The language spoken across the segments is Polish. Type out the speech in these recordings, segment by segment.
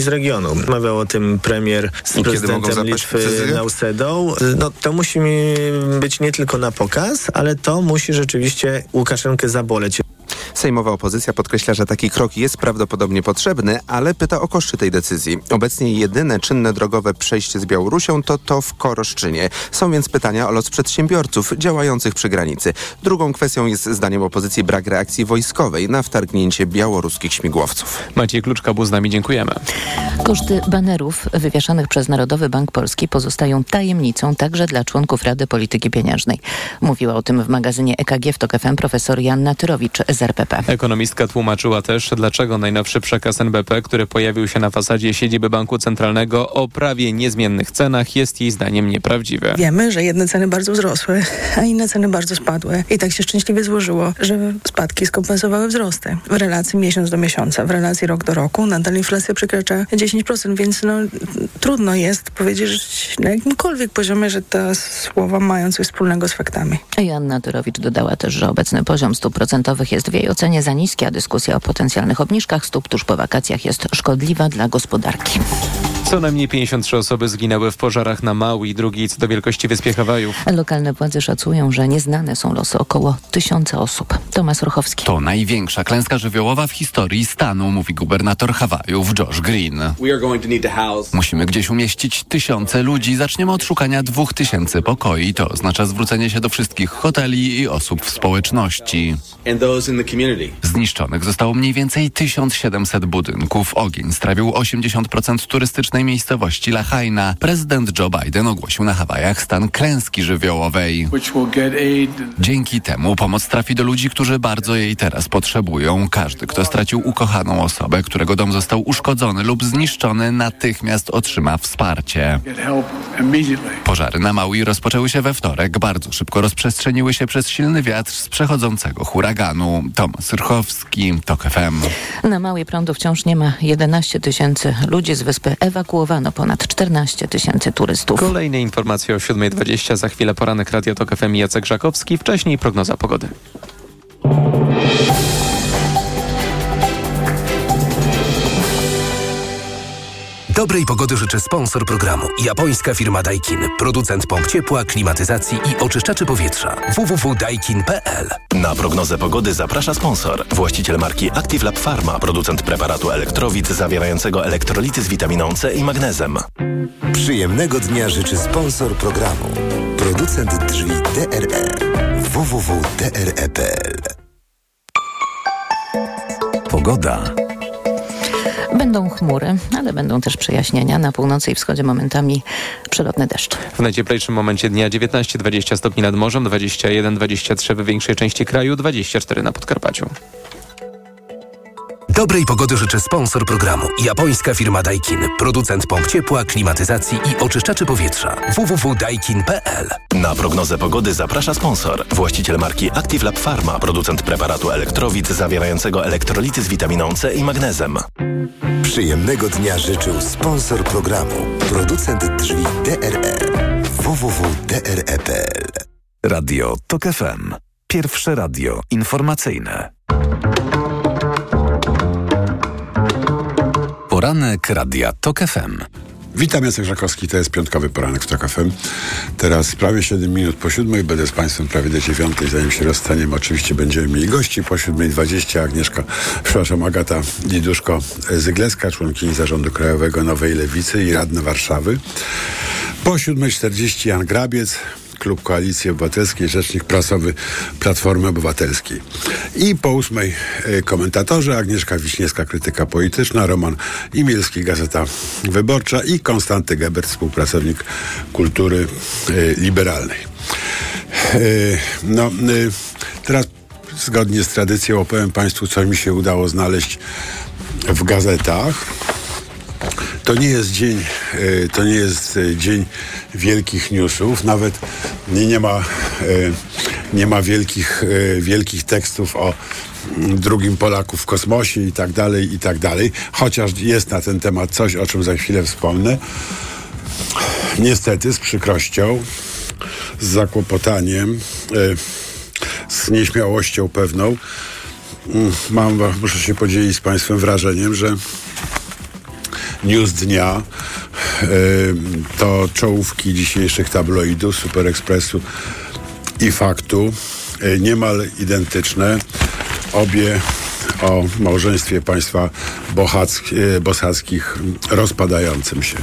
z regionu. Mawiał o tym premier z I prezydentem Litwy Nausedą. No to musi być nie tylko na pokaz, ale to musi rzeczywiście Łukaszenkę zaboleć. Sejmowa opozycja podkreśla, że taki krok jest prawdopodobnie potrzebny, ale pyta o koszty tej decyzji. Obecnie jedyne czynne drogowe przejście z Białorusią to to w Koroszczynie. Są więc pytania o los przedsiębiorców działających przy granicy. Drugą kwestią jest zdaniem opozycji brak reakcji wojskowej na wtargnięcie białoruskich śmigłowców. Maciej Kluczka był z nami, dziękujemy. Koszty banerów wywieszanych przez Narodowy Bank Polski pozostają tajemnicą także dla członków Rady Polityki Pieniężnej. Mówiła o tym w magazynie EKG w TOK FM profesor Janna Tyrowicz z RPP. Ekonomistka tłumaczyła też, dlaczego najnowszy przekaz NBP, który pojawił się na fasadzie siedziby Banku Centralnego o prawie niezmiennych cenach jest jej zdaniem nieprawdziwy. Wiemy, że jedne ceny bardzo wzrosły, a inne ceny bardzo spadły. I tak się szczęśliwie złożyło, że spadki skompensowały wzrosty. W relacji miesiąc do miesiąca, w relacji rok do roku nadal inflacja przekracza 10%, więc no, trudno jest powiedzieć na jakimkolwiek poziomie, że te słowa mają coś wspólnego z faktami. Janna Tyrowicz dodała też, że obecny poziom stóp procentowych jest w jej ocenie za niski, a dyskusja o potencjalnych obniżkach stóp tuż po wakacjach jest szkodliwa dla gospodarki. Co najmniej 53 osoby zginęły w pożarach na Maui, drugiej co do wielkości wyspie Hawajów. Lokalne władze szacują, że nieznane są losy około tysiąca osób. Tomasz Ruchowski. To największa klęska żywiołowa w historii stanu, mówi gubernator Hawajów Josh Green. Musimy gdzieś umieścić tysiące ludzi. Zaczniemy od szukania dwóch tysięcy pokoi. To oznacza zwrócenie się do wszystkich hoteli i osób w społeczności. Zniszczonych zostało mniej więcej 1700 budynków. Ogień strawił 80% turystycznej miejscowości Lahaina. Prezydent Joe Biden ogłosił na Hawajach stan klęski żywiołowej. Dzięki temu pomoc trafi do ludzi, którzy bardzo jej teraz potrzebują. Każdy, kto stracił ukochaną osobę, którego dom został uszkodzony lub zniszczony, natychmiast otrzyma wsparcie. Pożary na Maui rozpoczęły się we wtorek. Bardzo szybko rozprzestrzeniły się przez silny wiatr z przechodzącego huraganu. Tomasz Rchowski, TOK FM. Na Małej prądu wciąż nie ma 11 tysięcy ludzi z wyspy. Ewakuowano ponad 14 tysięcy turystów. Kolejne informacje o 7.20. Za chwilę poranek Radio TOK FM Jacek Żakowski. Wcześniej prognoza pogody. Dobrej pogody życzy sponsor programu. Japońska firma Daikin. Producent pomp ciepła, klimatyzacji i oczyszczaczy powietrza. www.daikin.pl Na prognozę pogody zaprasza sponsor. Właściciel marki Active Lab Pharma. Producent preparatu elektrowid zawierającego elektrolity z witaminą C i magnezem. Przyjemnego dnia życzy sponsor programu. Producent drzwi DRE. www.dre.pl Pogoda. Będą chmury, ale będą też przejaśnienia. Na północy i wschodzie momentami przelotny deszcz. W najcieplejszym momencie dnia 19-20 stopni nad morzem, 21-23 w większej części kraju, 24 na Podkarpaciu. Dobrej pogody życzy sponsor programu. Japońska firma Daikin. Producent pomp ciepła, klimatyzacji i oczyszczaczy powietrza. www.daikin.pl Na prognozę pogody zaprasza sponsor. Właściciel marki Active Lab Pharma. Producent preparatu elektrowid zawierającego elektrolity z witaminą C i magnezem. Przyjemnego dnia życzył sponsor programu. Producent drzwi DRE. www.dre.pl Radio TOK FM. Pierwsze radio informacyjne. Poranek Radia TOK FM. Witam, Jacek Żakowski, to jest piątkowy poranek w TOK FM. Teraz prawie 7 minut po siódmej, będę z Państwem prawie do dziewiątej, zanim się rozstaniemy. Oczywiście będziemy mieli gości po 7.20. Agnieszka, przepraszam, Agata Diduszko-Zygleska, członkini Zarządu Krajowego Nowej Lewicy i radna Warszawy. Po 7.40 Jan Grabiec, Klub Koalicji Obywatelskiej, Rzecznik Prasowy Platformy Obywatelskiej. I po ósmej y, komentatorzy Agnieszka Wiśniewska, krytyka polityczna, Roman Imielski, Gazeta Wyborcza i Konstanty Gebert, współpracownik kultury y, liberalnej. Y, no, teraz zgodnie z tradycją opowiem Państwu, co mi się udało znaleźć w gazetach. To nie jest dzień, to nie jest dzień wielkich newsów, nawet nie, nie ma, nie ma wielkich, wielkich tekstów o drugim Polaku w kosmosie i tak dalej, i tak dalej, chociaż jest na ten temat coś, o czym za chwilę wspomnę. Niestety, z przykrością, z zakłopotaniem, z nieśmiałością pewną, mam, muszę się podzielić z Państwem wrażeniem, że news dnia. To czołówki dzisiejszych tabloidów, Super Expressu i Faktu. Niemal identyczne. Obie o małżeństwie państwa bosackich rozpadającym się.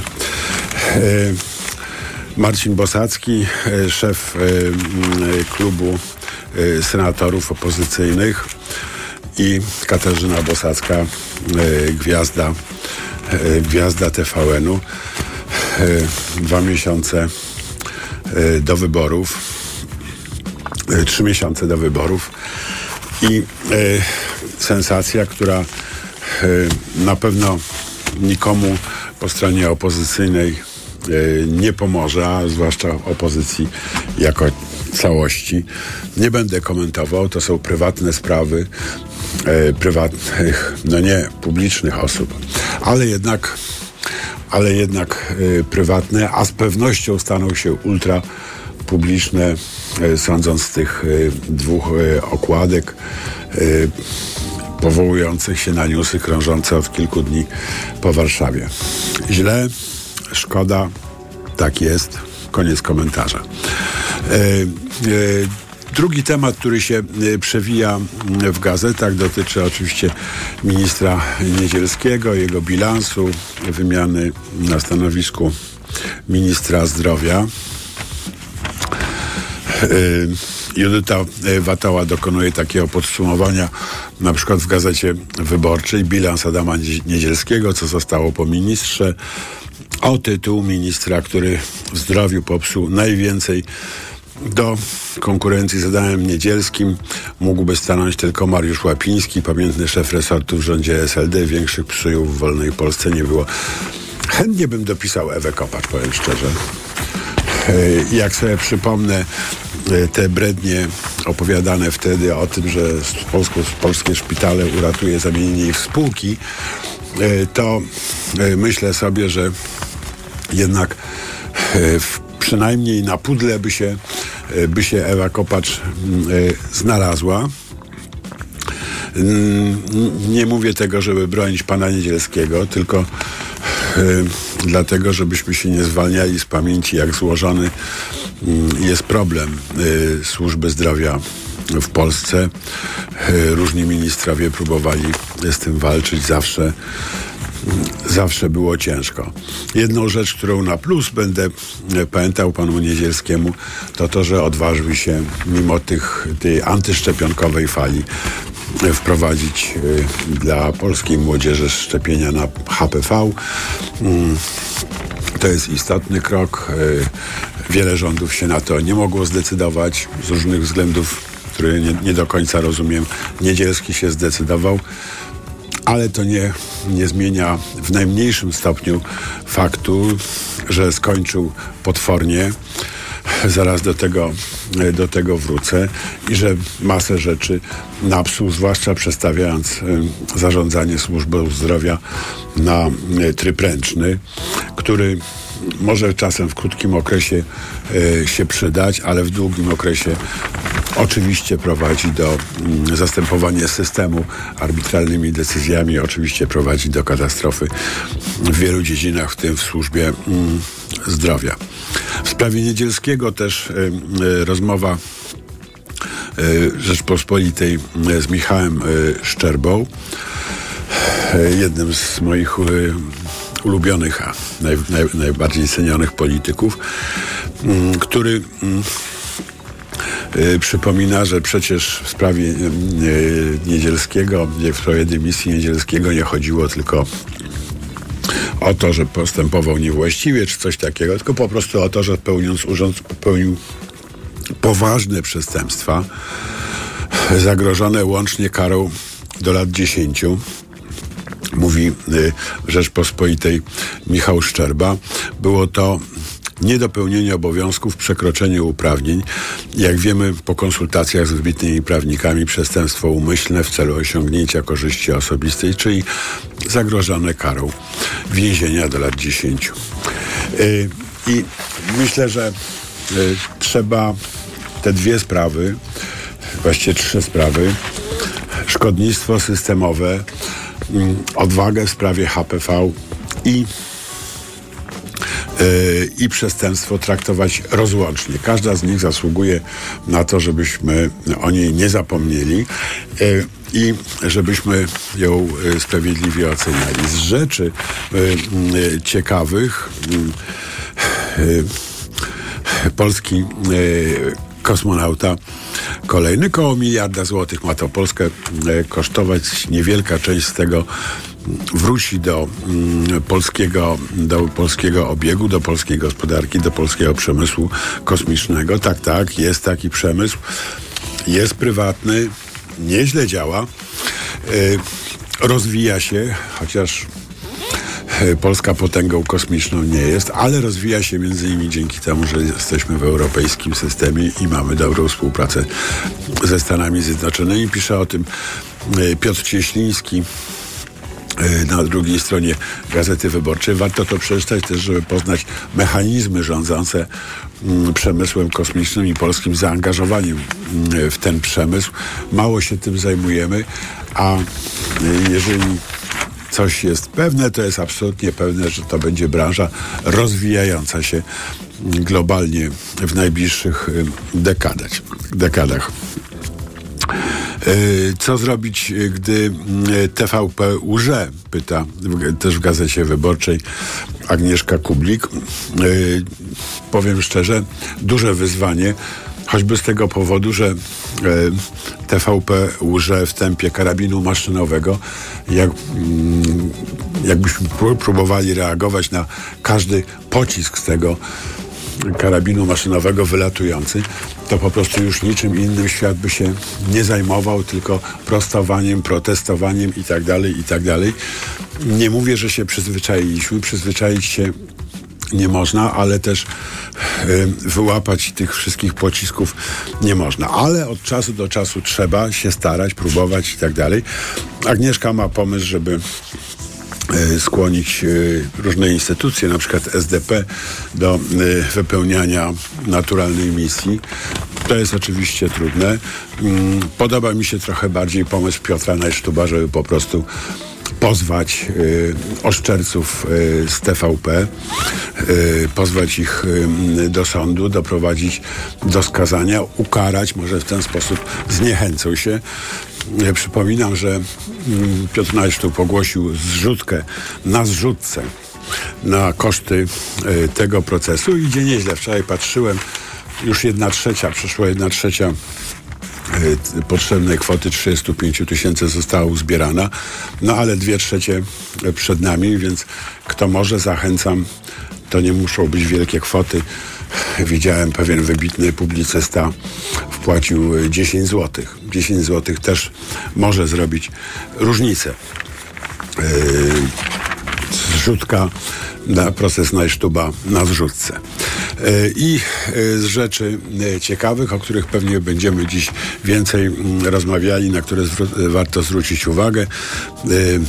Marcin Bosacki, szef klubu senatorów opozycyjnych i Katarzyna Bosacka, gwiazda, gwiazda TVN-u. Dwa miesiące do wyborów, trzy miesiące do wyborów i sensacja, która na pewno nikomu po stronie opozycyjnej nie pomoże, a zwłaszcza opozycji jako całości. Nie będę komentował, to są prywatne sprawy prywatnych, no nie publicznych osób, ale jednak ale jednak prywatne, a z pewnością staną się ultra publiczne, sądząc z tych dwóch okładek powołujących się na newsy krążące od kilku dni po Warszawie. Źle, szkoda, tak jest. Koniec komentarza. E, e, drugi temat, który się e, przewija w gazetach, dotyczy oczywiście ministra Niedzielskiego, jego bilansu, wymiany na stanowisku ministra zdrowia. Judyta Watała dokonuje takiego podsumowania, na przykład w Gazecie Wyborczej, bilans Adama Niedzielskiego, co zostało po ministrze, o tytuł ministra, który w zdrowiu popsuł najwięcej do konkurencji z Adamem Niedzielskim mógłby stanąć tylko Mariusz Łapiński, pamiętny szef resortu w rządzie SLD. Większych psujów w wolnej Polsce nie było. Chętnie bym dopisał Ewę Kopacz, powiem szczerze. Jak sobie przypomnę te brednie opowiadane wtedy o tym, że Polską, polskie szpitale uratuje zamienienie ich w spółki, to myślę sobie, że jednak przynajmniej na pudle by się, by się Ewa Kopacz znalazła. Nie mówię tego, żeby bronić pana Niedzielskiego, tylko dlatego, żebyśmy się nie zwalniali z pamięci, jak złożony jest problem służby zdrowia w Polsce. Różni ministrowie próbowali z tym walczyć zawsze zawsze było ciężko. Jedną rzecz, którą na plus będę pamiętał panu Niedzielskiemu, to to, że odważył się mimo tych, tej antyszczepionkowej fali wprowadzić dla polskiej młodzieży szczepienia na HPV. To jest istotny krok. Wiele rządów się na to nie mogło zdecydować z różnych względów, które nie, nie do końca rozumiem. Niedzielski się zdecydował ale to nie, nie zmienia w najmniejszym stopniu faktu, że skończył potwornie. Zaraz do tego, do tego wrócę i że masę rzeczy napsuł, zwłaszcza przestawiając zarządzanie służbą zdrowia na tryb ręczny, który może czasem w krótkim okresie e, się przydać, ale w długim okresie oczywiście prowadzi do mm, zastępowania systemu arbitralnymi decyzjami, oczywiście prowadzi do katastrofy w wielu dziedzinach, w tym w służbie mm, zdrowia. W sprawie Niedzielskiego też y, y, rozmowa Rzeczpospolitej z Michałem Szczerbą, jednym z moich ulubionych, a naj, naj, najbardziej cenionych polityków, mm, który Y, przypomina, że przecież w sprawie y, Niedzielskiego, w sprawie dymisji Niedzielskiego nie chodziło tylko o to, że postępował niewłaściwie czy coś takiego, tylko po prostu o to, że pełniąc urząd popełnił poważne przestępstwa zagrożone łącznie karą do lat 10 mówi y, Rzeczpospolitej Michał Szczerba. Było to niedopełnienie obowiązków, przekroczenie uprawnień. Jak wiemy po konsultacjach z wybitnymi prawnikami przestępstwo umyślne w celu osiągnięcia korzyści osobistej, czyli zagrożone karą więzienia do lat 10. Y, I myślę, że y, trzeba te dwie sprawy, właściwie trzy sprawy, szkodnictwo systemowe, odwagę w sprawie HPV i i przestępstwo traktować rozłącznie. Każda z nich zasługuje na to, żebyśmy o niej nie zapomnieli i żebyśmy ją sprawiedliwie oceniali. Z rzeczy ciekawych polski kosmonauta kolejny koło miliarda złotych ma to Polskę kosztować. Niewielka część z tego wróci do mm, polskiego, do polskiego obiegu, do polskiej gospodarki, do polskiego przemysłu kosmicznego. Tak, tak, jest taki przemysł. Jest prywatny, nieźle działa. Y, rozwija się, chociaż Polska potęgą kosmiczną nie jest, ale rozwija się między innymi dzięki temu, że jesteśmy w europejskim systemie i mamy dobrą współpracę ze Stanami Zjednoczonymi. Pisze o tym y, Piotr Cieśliński, na drugiej stronie Gazety Wyborczej. Warto to przeczytać też, żeby poznać mechanizmy rządzące mm, przemysłem kosmicznym i polskim zaangażowaniem mm, w ten przemysł. Mało się tym zajmujemy, a jeżeli coś jest pewne, to jest absolutnie pewne, że to będzie branża rozwijająca się globalnie w najbliższych dekadach. dekadach. E, co zrobić, gdy e, TVP łże? Pyta też w Gazecie Wyborczej Agnieszka Kublik. Powiem szczerze, duże wyzwanie, choćby z tego powodu, że TVP łże w tempie karabinu maszynowego. Jak, mm, jakbyśmy próbowali reagować na każdy pocisk z tego karabinu maszynowego wylatujący, to po prostu już niczym innym świat by się nie zajmował, tylko prostowaniem, protestowaniem i tak dalej, i tak. Nie mówię, że się przyzwyczailiśmy, przyzwyczaić się nie można, ale też wyłapać tych wszystkich pocisków nie można. Ale od czasu do czasu trzeba się starać, próbować i tak dalej. Agnieszka ma pomysł, żeby E, skłonić e, różne instytucje, na przykład SDP, do e, wypełniania naturalnej misji. To jest oczywiście trudne. Mm, podoba mi się trochę bardziej pomysł Piotra Najsztuba, żeby po prostu pozwać y, oszczerców y, z TVP, y, pozwać ich y, do sądu, doprowadzić do skazania, ukarać, może w ten sposób zniechęcą się. Ja przypominam, że mm, Piotr Najsztub ogłosił zrzutkę na zrzutce na koszty y, tego procesu. Idzie nieźle. Wczoraj patrzyłem, już jedna trzecia, przeszła jedna trzecia y, potrzebnej kwoty 35 tysięcy została uzbierana, no ale dwie trzecie przed nami, więc kto może, zachęcam. To nie muszą być wielkie kwoty. Widziałem pewien wybitny publicysta wpłacił 10 zł. 10 zł też może zrobić różnicę. Yy, zrzutka na proces Najsztuba na zrzutce. Yy, I yy, z rzeczy ciekawych, o których pewnie będziemy dziś więcej mm, rozmawiali, na które warto zwrócić uwagę.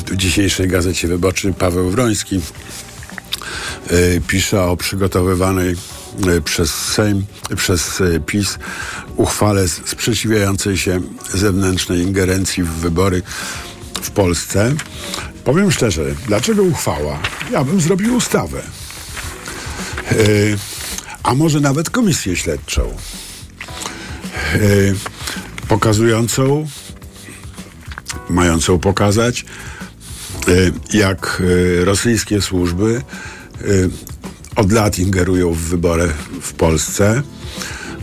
W dzisiejszej Gazecie Wyborczej Paweł Wroński pisze o przygotowywanej E, przez Sejm, przez e, PiS uchwale sprzeciwiającej się zewnętrznej ingerencji w wybory w Polsce. Powiem szczerze, dlaczego uchwała? Ja bym zrobił ustawę. E, a może nawet komisję śledczą. pokazującą, mającą pokazać, jak rosyjskie służby od lat ingerują w wybory w Polsce,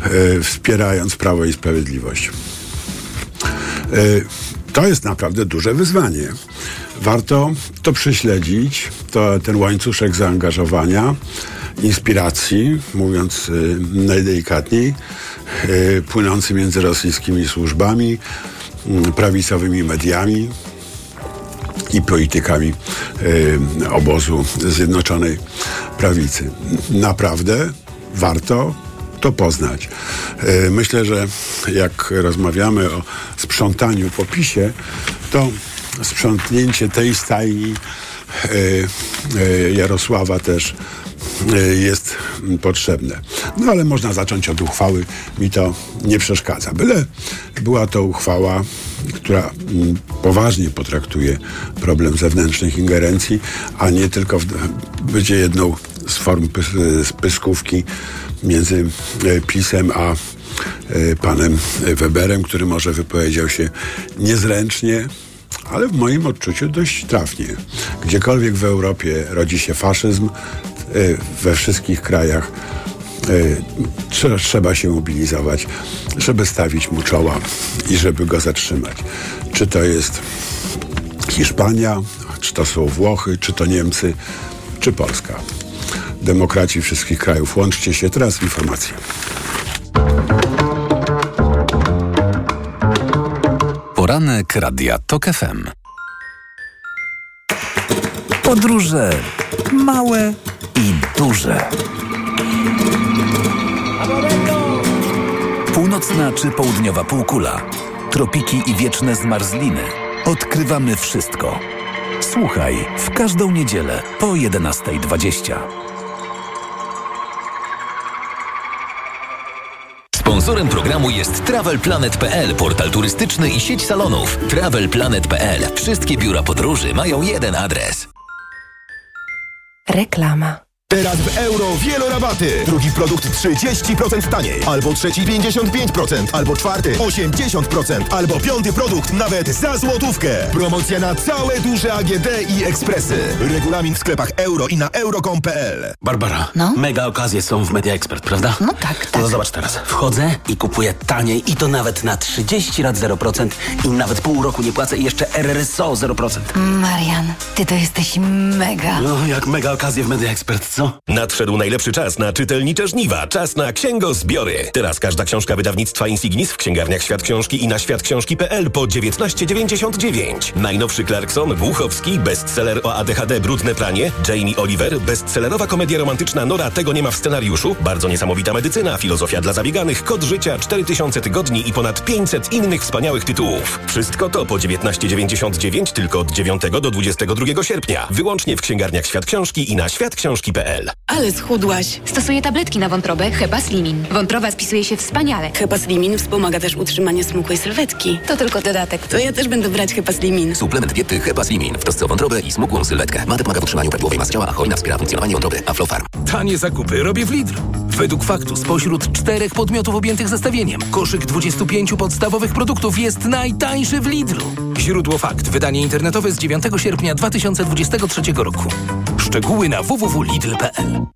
e, wspierając Prawo i Sprawiedliwość. To jest naprawdę duże wyzwanie. Warto to prześledzić, to, ten łańcuszek zaangażowania, inspiracji, mówiąc y, najdelikatniej, y, płynący między rosyjskimi służbami, y, prawicowymi mediami, i politykami y, obozu Zjednoczonej Prawicy. Naprawdę warto to poznać. Y, myślę, że jak rozmawiamy o sprzątaniu po PiSie, to sprzątnięcie tej stajni Jarosława też jest potrzebne. No ale można zacząć od uchwały, mi to nie przeszkadza. Byle była to uchwała, która poważnie potraktuje problem zewnętrznych ingerencji, a nie tylko będzie jedną z form pys, pyskówki między PiSem a panem Weberem, który może wypowiedział się niezręcznie, ale w moim odczuciu dość trafnie. Gdziekolwiek w Europie rodzi się faszyzm, we wszystkich krajach trzeba się mobilizować, żeby stawić mu czoła i żeby go zatrzymać. Czy to jest Hiszpania, czy to są Włochy, czy to Niemcy, czy Polska. Demokraci wszystkich krajów, łączcie się. Teraz informacje. Poranek Radia TOK FM. Podróże małe i duże. Północna czy południowa półkula, tropiki i wieczne zmarzliny. Odkrywamy wszystko. Słuchaj w każdą niedzielę po 11.20. Sponsorem programu jest TravelPlanet.pl, portal turystyczny i sieć salonów. TravelPlanet.pl. Wszystkie biura podróży mają jeden adres. Reklama. Teraz w euro wielorabaty. Drugi produkt 30% taniej. Albo trzeci 55%. Albo czwarty 80%. Albo piąty produkt nawet za złotówkę. Promocja na całe duże AGD i ekspresy. Regulamin w sklepach euro i na euro.com.pl Barbara, no? mega okazje są w Media Expert, prawda? No tak, tak. No zobacz teraz. Wchodzę i kupuję taniej i to nawet na 30 lat 0% i nawet pół roku nie płacę i jeszcze RRSO 0%. Marian, ty to jesteś mega. No, jak mega okazje w Media Expert, co? Nadszedł najlepszy czas na czytelnicze żniwa. Czas na księgozbiory. Teraz każda książka wydawnictwa Insignis w księgarniach Świat Książki i na światksiążki.pl po 19,99. Najnowszy Clarkson, Głuchowski, bestseller o ADHD Brudne pranie, Jamie Oliver, bestsellerowa komedia romantyczna Nora Tego nie ma w scenariuszu, bardzo niesamowita medycyna, filozofia dla zabieganych, kod życia, 4000 tygodni i ponad 500 innych wspaniałych tytułów. Wszystko to po 19,99 tylko od 9 do 22 sierpnia. Wyłącznie w księgarniach Świat Książki i na światksiążki.pl. Ale schudłaś. Stosuję tabletki na wątrobę Hepa Slimin. Wątroba spisuje się wspaniale. Hepa Slimin wspomaga też utrzymanie smukłej sylwetki. To tylko dodatek. To ja też będę brać Hepa Slimin. Suplement diety Hepa Slimin w trosce o wątrobę i smukłą sylwetkę. Mate pomaga w utrzymaniu prawidłowej masy ciała, a hojna wspiera funkcjonowanie wątroby. Aflofarm. Tanie zakupy robię w Lidl. Według faktu spośród czterech podmiotów objętych zestawieniem koszyk 25 podstawowych produktów jest najtańszy w Lidlu. Źródło fakt. Wydanie internetowe z 9 sierpnia 2023 roku. Szczegóły na www.lidl.pl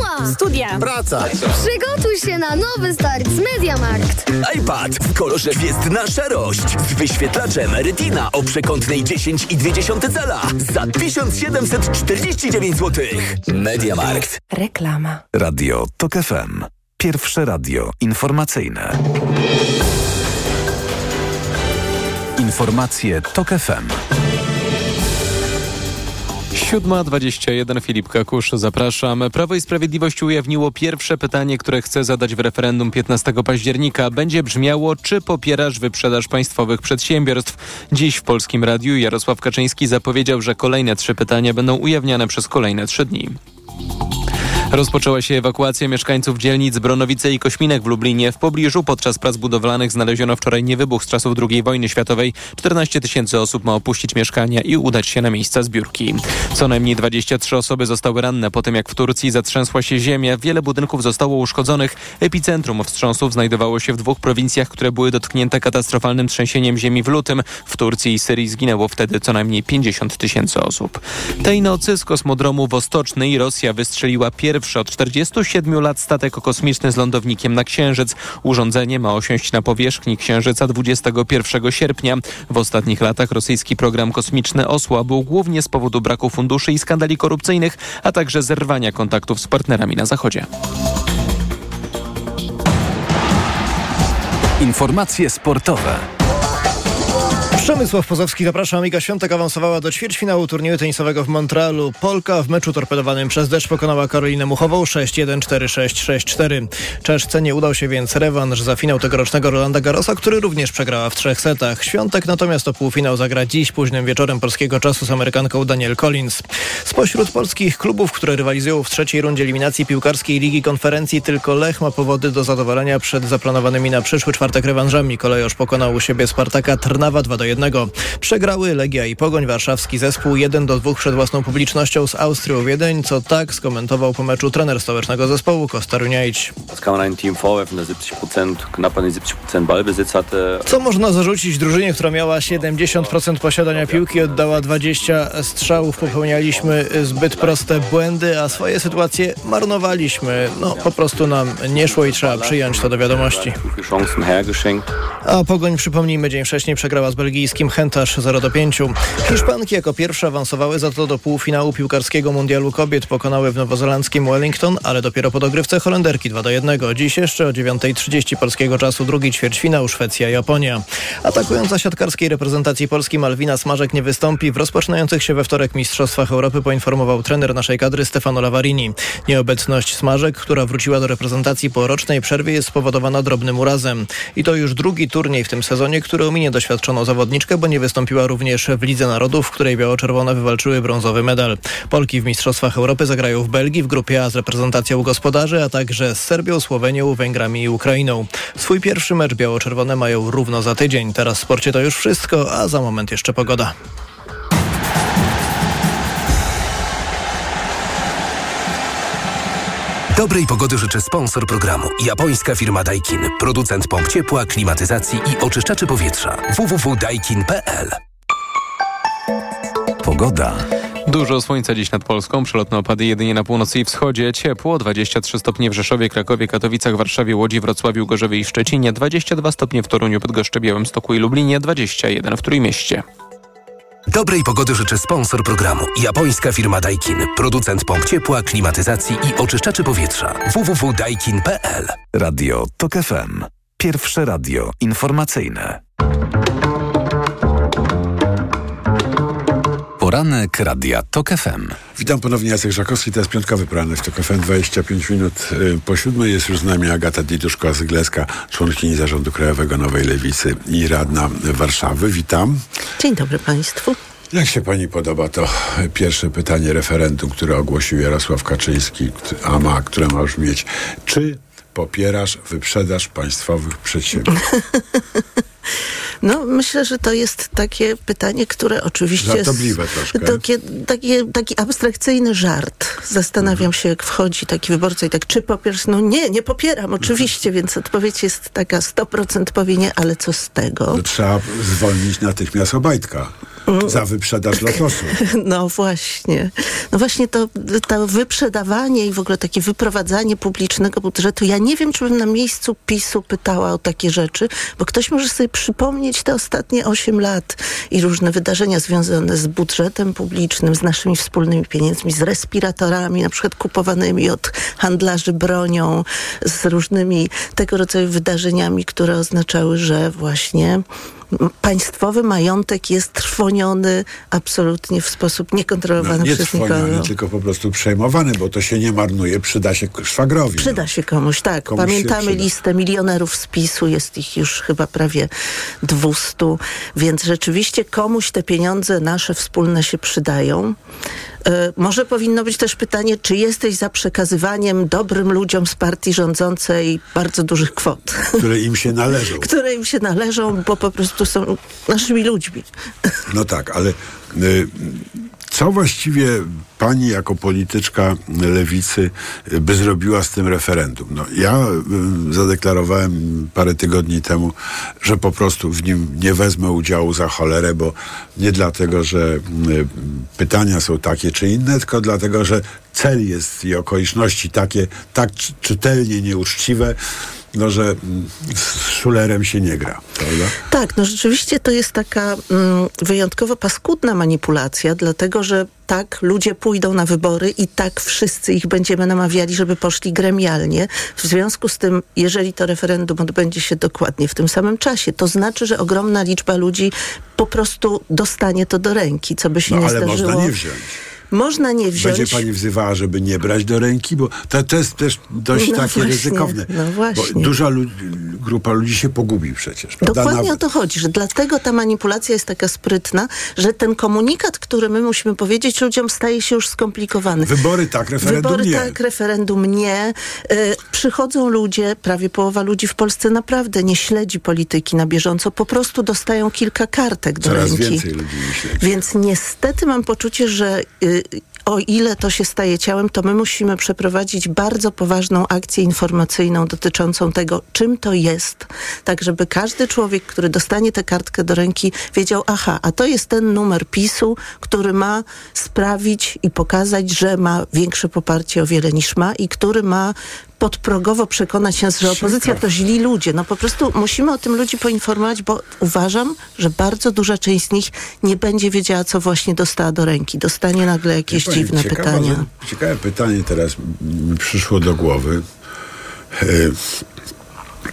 Szkoła! Studia! Praca! Przygotuj się na nowy start z Mediamarkt! iPad w kolorze gwiezdna szarość z wyświetlaczem Retina o przekątnej 10,2 cala za 1749 zł. Mediamarkt. Reklama. Radio TOK FM. Pierwsze radio informacyjne. Informacje TOK FM. 7.21 Filip Kakusz, zapraszam. Prawo i Sprawiedliwość ujawniło pierwsze pytanie, które chce zadać w referendum 15 października. Będzie brzmiało, czy popierasz wyprzedaż państwowych przedsiębiorstw? Dziś w Polskim Radiu Jarosław Kaczyński zapowiedział, że kolejne trzy pytania będą ujawniane przez kolejne trzy dni. Rozpoczęła się ewakuacja mieszkańców dzielnic Bronowice i Kośminek w Lublinie. W pobliżu podczas prac budowlanych znaleziono wczoraj niewybuch z czasów II wojny światowej. 14 tysięcy osób ma opuścić mieszkania i udać się na miejsca zbiórki. Co najmniej 23 osoby zostały ranne po tym, jak w Turcji zatrzęsła się ziemia. Wiele budynków zostało uszkodzonych. Epicentrum wstrząsów znajdowało się w dwóch prowincjach, które były dotknięte katastrofalnym trzęsieniem ziemi w lutym. W Turcji i Syrii zginęło wtedy co najmniej 50 tysięcy osób. Tej nocy z kosmodromu Wostocznej Rosja wystrzeliła pierwszy pierwszy od 47 lat statek kosmiczny z lądownikiem na Księżyc. Urządzenie ma osiąść na powierzchni Księżyca 21 sierpnia. W ostatnich latach rosyjski program kosmiczny osłabł głównie z powodu braku funduszy i skandali korupcyjnych, a także zerwania kontaktów z partnerami na Zachodzie. Informacje sportowe. Przemysław Pozowski, zapraszam. Iga Świątek awansowała do ćwierćfinału turnieju tenisowego w Montrealu. Polka w meczu torpedowanym przez deszcz pokonała Karolinę Muchową 6-1, 4-6, 6-4. Czeszce nie udał się więc rewanż za finał tegorocznego Rolanda Garrosa, który również przegrała w trzech setach. Świątek natomiast o półfinał zagra dziś późnym wieczorem polskiego czasu z Amerykanką Daniel Collins. Spośród polskich klubów, które rywalizują w trzeciej rundzie eliminacji piłkarskiej Ligi Konferencji tylko Lech ma powody do zadowolenia przed zaplanowanymi na przyszły czwartek rewanżami. Kolejosz pokonał u siebie Spartaka Trnawa 2 do 1. Przegrały Legia i Pogoń, warszawski zespół 1 do 2 przed własną publicznością z Austrią Wiedeń, co tak skomentował po meczu trener stołecznego zespołu Kostar Uniaić. Das kann man einem Team vorwerfen, der 70%, knapp an die 70% Ballbesitz hatte. Co można zarzucić drużynie, która miała 70% posiadania piłki, oddała 20 strzałów, popełnialiśmy zbyt proste błędy, a swoje sytuacje marnowaliśmy. No po prostu nam nie szło i trzeba przyjąć to do wiadomości. A Pogoń, przypomnijmy, dzień wcześniej przegrała z belgijskim Hentasz 0 do 5. Hiszpanki jako pierwsze awansowały za to do półfinału piłkarskiego mundialu kobiet. Pokonały w nowozelandzkim Wellington, ale dopiero po dogrywce Holenderki 2 do 1. Dziś jeszcze o 9.30 polskiego czasu drugi ćwierćfinał Szwecja-Japonia. Atakująca siatkarskiej reprezentacji Polski Malwina Smażek nie wystąpi w rozpoczynających się we wtorek Mistrzostwach Europy, poinformował trener naszej kadry Stefano Lavarini. Nieobecność Smażek, która wróciła do reprezentacji po rocznej przerwie jest spowodowana drobnym urazem. I to już drugi turniej w tym sezonie, który ominie doświadczoną zawodniczkę, bo nie wystąpiła również w Lidze Narodów, w której biało-czerwone wywalczyły brązowy medal. Polki w Mistrzostwach Europy zagrają w Belgii w grupie A z reprezentacją gospodarzy, a także z Serbią, Słowenią, Węgrami i Ukrainą. Swój pierwszy mecz biało-czerwone mają równo za tydzień. Teraz w sporcie to już wszystko, a za moment jeszcze pogoda. Dobrej pogody życzę sponsor programu. Japońska firma Daikin. Producent pomp ciepła, klimatyzacji i oczyszczaczy powietrza. www.daikin.pl Pogoda. Dużo słońca dziś nad Polską, przelotne opady jedynie na północy i wschodzie. Ciepło, 23 stopnie w Rzeszowie, Krakowie, Katowicach, Warszawie, Łodzi, Wrocławiu, Gorzowie i Szczecinie, 22 stopnie w Toruniu, Bydgoszczy, Białymstoku i Lublinie, 21 w Trójmieście. Dobrej pogody życzę sponsor programu. Japońska firma Daikin. Producent pomp ciepła, klimatyzacji i oczyszczaczy powietrza. www.daikin.pl Radio TOK FM. Pierwsze radio informacyjne. Poranek Radia TOK FM. Witam ponownie, Jacek Żakowski, to jest piątkowy poranek w TOK FM, 25 minut y, po siódmej. Jest już z nami Agata Diduszko-Zygleska, członkini Zarządu Krajowego Nowej Lewicy i radna Warszawy. Witam. Dzień dobry Państwu. Jak się pani podoba to pierwsze pytanie referendum, które ogłosił Jarosław Kaczyński, a ma, które ma brzmieć, czy popierasz wyprzedaż państwowych przedsiębiorstw? No, myślę, że to jest takie pytanie, które oczywiście Żartobliwe jest troszkę. takie, takie, taki abstrakcyjny żart. Zastanawiam się, jak wchodzi taki wyborca i tak, czy popierasz? No nie, nie popieram, oczywiście, więc odpowiedź jest taka 100% powie nie, ale co z tego? To trzeba zwolnić natychmiast Obajtka za wyprzedaż lotosu. No właśnie. No właśnie to, to wyprzedawanie i w ogóle takie wyprowadzanie publicznego budżetu. Ja nie wiem, czy bym na miejscu PiSu pytała o takie rzeczy, bo ktoś może sobie przypomnieć te ostatnie 8 lat i różne wydarzenia związane z budżetem publicznym, z naszymi wspólnymi pieniędzmi, z respiratorami, na przykład kupowanymi od handlarzy bronią, z różnymi tego rodzaju wydarzeniami, które oznaczały, że właśnie państwowy majątek jest trwoniony absolutnie w sposób niekontrolowany No, nie przez nikogo. tylko po prostu przejmowany, bo to się nie marnuje, przyda się szwagrowi. Przyda się komuś, tak. Komuś Pamiętamy listę milionerów z PiSu, jest ich już chyba prawie 200, więc rzeczywiście komuś te pieniądze nasze wspólne się przydają. E, Może powinno być też pytanie, czy jesteś za przekazywaniem dobrym ludziom z partii rządzącej bardzo dużych kwot, które im się należą. które im się należą, bo po prostu są naszymi ludźmi. No tak, ale y, co właściwie pani jako polityczka lewicy by zrobiła z tym referendum? No, ja y, zadeklarowałem parę tygodni temu, że po prostu w nim nie wezmę udziału za cholerę, bo nie dlatego, że y, pytania są takie czy inne, tylko dlatego, że cel jest i okoliczności takie tak czy- czytelnie nieuczciwe, no, że mm, z szulerem się nie gra, prawda? Tak, no rzeczywiście to jest taka mm, wyjątkowo paskudna manipulacja, dlatego że tak, ludzie pójdą na wybory i tak wszyscy ich będziemy namawiali, żeby poszli gremialnie. W związku z tym, jeżeli to referendum odbędzie się dokładnie w tym samym czasie, to znaczy, że ogromna liczba ludzi po prostu dostanie to do ręki, co by się No nie ale zdarzyło. można nie wziąć. Można nie wziąć. Będzie pani wzywała, żeby nie brać do ręki, bo to, to jest też dość No takie właśnie, ryzykowne. no właśnie. Bo duża lu- grupa ludzi się pogubi przecież. Prawda? Dokładnie Nawet- o to chodzi, że dlatego ta manipulacja jest taka sprytna, że ten komunikat, który my musimy powiedzieć ludziom, staje się już skomplikowany. Wybory tak, referendum Wybory nie. tak, referendum nie. Y, przychodzą ludzie, prawie połowa ludzi w Polsce naprawdę nie śledzi polityki na bieżąco, po prostu dostają kilka kartek do Coraz ręki. więcej ludzi. Więc niestety mam poczucie, że y, o ile to się staje ciałem, to my musimy przeprowadzić bardzo poważną akcję informacyjną dotyczącą tego, czym to jest, tak żeby każdy człowiek, który dostanie tę kartkę do ręki, wiedział, aha, a to jest ten numer PiSu, który ma sprawić i pokazać, że ma większe poparcie o wiele niż ma i który ma podprogowo przekonać nas, że opozycja to źli ludzie. No po prostu musimy o tym ludzi poinformować, bo uważam, że bardzo duża część z nich nie będzie wiedziała, co właśnie dostała do ręki. Dostanie nagle jakieś dziwne ciekawa, pytania. Ciekawe pytanie teraz mi przyszło do głowy. E,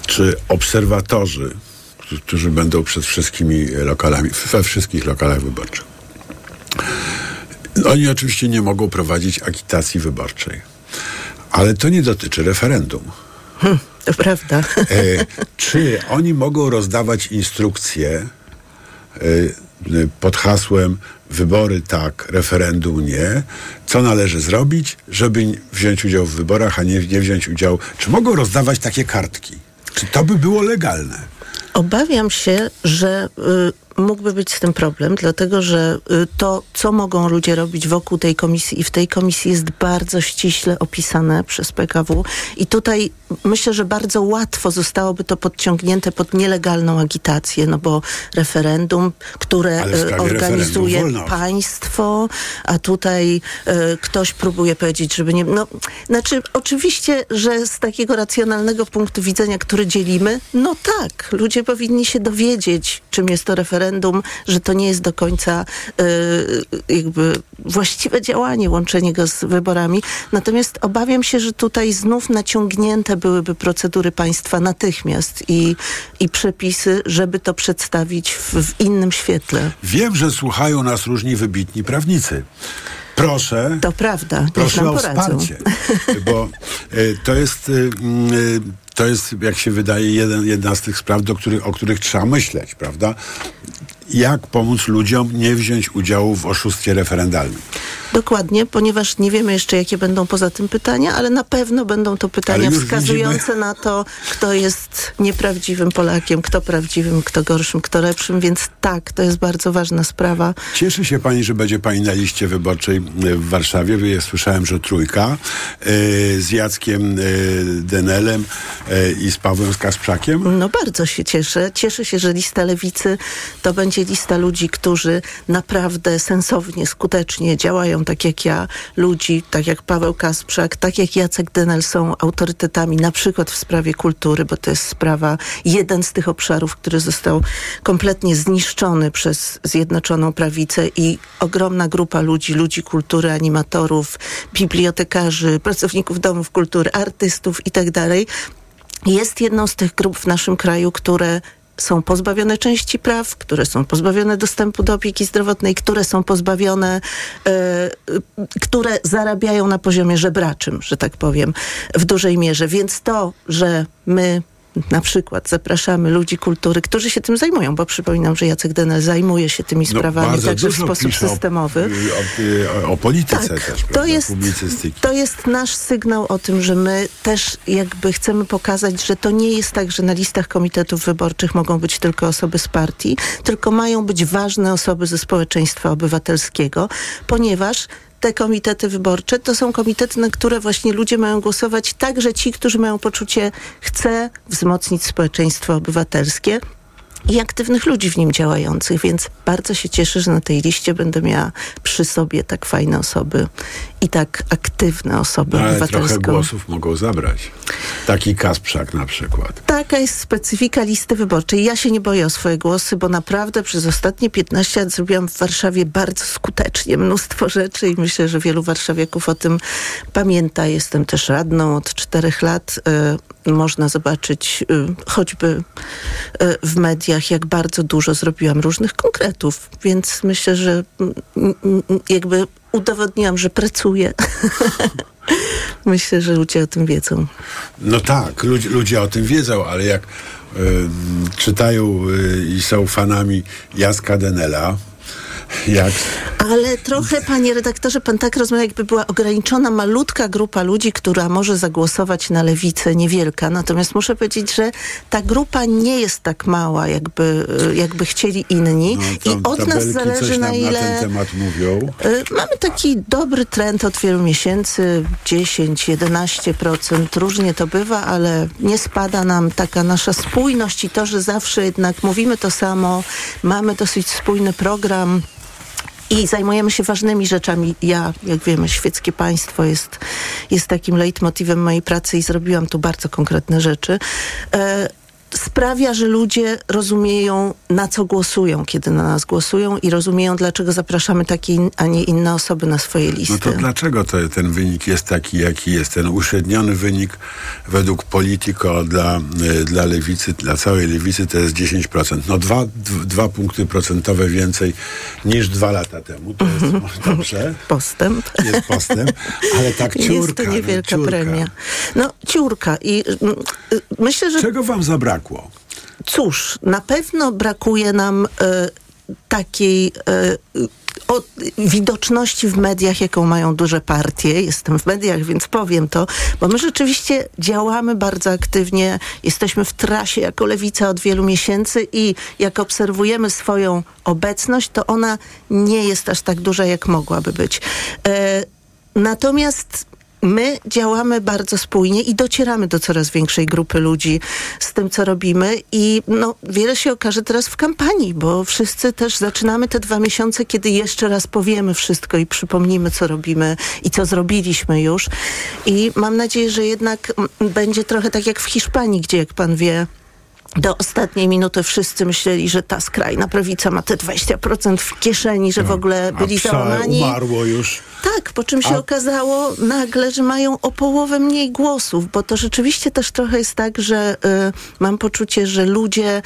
Czy obserwatorzy, którzy- którzy będą przed wszystkimi lokalami, we wszystkich lokalach wyborczych, oni oczywiście nie mogą prowadzić agitacji wyborczej, ale to nie dotyczy referendum. To prawda. E, czy oni mogą rozdawać instrukcje e, pod hasłem wybory tak, referendum nie, co należy zrobić, żeby wziąć udział w wyborach, a nie, nie wziąć udziału? Czy mogą rozdawać takie kartki? Czy to by było legalne? Obawiam się, że y, mógłby być z tym problem, dlatego że y, to, co mogą ludzie robić wokół tej komisji i w tej komisji jest bardzo ściśle opisane przez PKW i tutaj myślę, że bardzo łatwo zostałoby to podciągnięte pod nielegalną agitację, no bo referendum, które y, organizuje referendum państwo, a tutaj y, ktoś próbuje powiedzieć, żeby nie... No, znaczy, oczywiście, że z takiego racjonalnego punktu widzenia, który dzielimy, no tak, ludzie powinni się dowiedzieć, czym jest to referendum, że to nie jest do końca y, jakby właściwe działanie, łączenie go z wyborami. Natomiast obawiam się, że tutaj znów naciągnięte byłyby procedury państwa natychmiast i, i przepisy, żeby to przedstawić w, w innym świetle. Wiem, że słuchają nas różni wybitni prawnicy. Proszę. To prawda, Proszę o poradzą. wsparcie, bo y, to jest, y, to jest, jak się wydaje, jeden, jedna z tych spraw, do których, o których trzeba myśleć, prawda? Jak pomóc ludziom nie wziąć udziału w oszustwie referendalnym? Dokładnie, ponieważ nie wiemy jeszcze, jakie będą poza tym pytania, ale na pewno będą to pytania wskazujące widzimy- na to, kto jest nieprawdziwym Polakiem, kto prawdziwym, kto gorszym, kto lepszym, więc tak, to jest bardzo ważna sprawa. Cieszy się pani, że będzie pani na liście wyborczej y, w Warszawie. Ja słyszałem, że trójka y, z Jackiem y, Denelem i z Pawłem Kasprzakiem. No bardzo się cieszę. Cieszę się, że lista lewicy to będzie lista ludzi, którzy naprawdę sensownie, skutecznie działają tak jak ja, ludzi, tak jak Paweł Kasprzak, tak jak Jacek Denel są autorytetami, na przykład w sprawie kultury, bo to jest sprawa, jeden z tych obszarów, który został kompletnie zniszczony przez Zjednoczoną Prawicę i ogromna grupa ludzi, ludzi kultury, animatorów, bibliotekarzy, pracowników domów kultury, artystów i tak jest jedną z tych grup w naszym kraju, które są pozbawione części praw, które są pozbawione dostępu do opieki zdrowotnej, które są pozbawione, e, które zarabiają na poziomie żebraczym, że tak powiem, w dużej mierze. Więc to, że my na przykład zapraszamy ludzi kultury, którzy się tym zajmują, bo przypominam, że Jacek Denel zajmuje się tymi sprawami No, także w sposób systemowy. y, O, o, o polityce Tak, też, to jest-. To jest nasz sygnał o tym, że my też jakby chcemy pokazać, że to nie jest tak, że na listach komitetów wyborczych mogą być tylko osoby z partii, tylko mają być ważne osoby ze społeczeństwa obywatelskiego, ponieważ te komitety wyborcze to są komitety, na które właśnie ludzie mają głosować, także ci, którzy mają poczucie, chcę wzmocnić społeczeństwo obywatelskie i aktywnych ludzi w nim działających, więc bardzo się cieszę, że na tej liście będę miała przy sobie tak fajne osoby i tak aktywne osoby No, ale trochę głosów mogą zabrać. Taki Kasprzak na przykład. Taka jest specyfika listy wyborczej. Ja się nie boję o swoje głosy, bo naprawdę przez ostatnie 15 lat zrobiłam w Warszawie bardzo skutecznie mnóstwo rzeczy i myślę, że wielu warszawiaków o tym pamięta. Jestem też radną od czterech lat. Y, można zobaczyć y, choćby y, w mediach, jak bardzo dużo zrobiłam różnych konkretów, więc myślę, że jakby udowodniłam, że pracuję. Myślę, że ludzie o tym wiedzą. No tak, ludzie, ludzie o tym wiedzą, ale jak y, czytają y, i są fanami Jaska Denela, jak Ale trochę, panie redaktorze, pan tak rozmawia, jakby była ograniczona, malutka grupa ludzi, która może zagłosować na lewicę, niewielka. Natomiast muszę powiedzieć, że ta grupa nie jest tak mała, jakby, jakby chcieli inni. no, I od nas zależy, na ile... na. Y, Mamy taki dobry trend od wielu miesięcy, 10-11%, różnie to bywa, ale nie spada nam taka nasza spójność i to, że zawsze jednak mówimy to samo, mamy dosyć spójny program. I zajmujemy się ważnymi rzeczami. Ja, jak wiemy, świeckie państwo jest, jest takim leitmotywem mojej pracy i zrobiłam tu bardzo konkretne rzeczy. E, sprawia, że ludzie rozumieją, na co głosują, kiedy na nas głosują i rozumieją, dlaczego zapraszamy takie, a nie inne osoby na swoje listy. No to dlaczego to, ten wynik jest taki, jaki jest? Ten uśredniony wynik według Politico dla, y, dla lewicy, dla całej lewicy to jest 10%. No dwa, dwa punkty procentowe więcej niż dwa lata temu. To jest może dobrze. Postęp. Jest postęp, ale tak ciurka. Jest to niewielka no, ciurka. premia. No, ciurka. I mm, y, myślę, że... Czego wam zabrakło? Cóż, na pewno brakuje nam e, takiej e, o, widoczności w mediach, jaką mają duże partie. Jestem w mediach, więc powiem to, bo my rzeczywiście działamy bardzo aktywnie. Jesteśmy w trasie jako lewica od wielu miesięcy i jak obserwujemy swoją obecność, to ona nie jest aż tak duża, jak mogłaby być. E, natomiast My działamy bardzo spójnie i docieramy do coraz większej grupy ludzi z tym, co robimy i no, wiele się okaże teraz w kampanii, bo wszyscy też zaczynamy te dwa miesiące, kiedy jeszcze raz powiemy wszystko i przypomnimy, co robimy i co zrobiliśmy już. I mam nadzieję, że jednak będzie trochę tak jak w Hiszpanii, gdzie, jak pan wie, do ostatniej minuty wszyscy myśleli, że ta skrajna prawica ma te 20% w kieszeni, że w ogóle byli A załamani. umarło już. Tak, po czym się A- okazało nagle, że mają o połowę mniej głosów, bo to rzeczywiście też trochę jest tak, że y, mam poczucie, że ludzie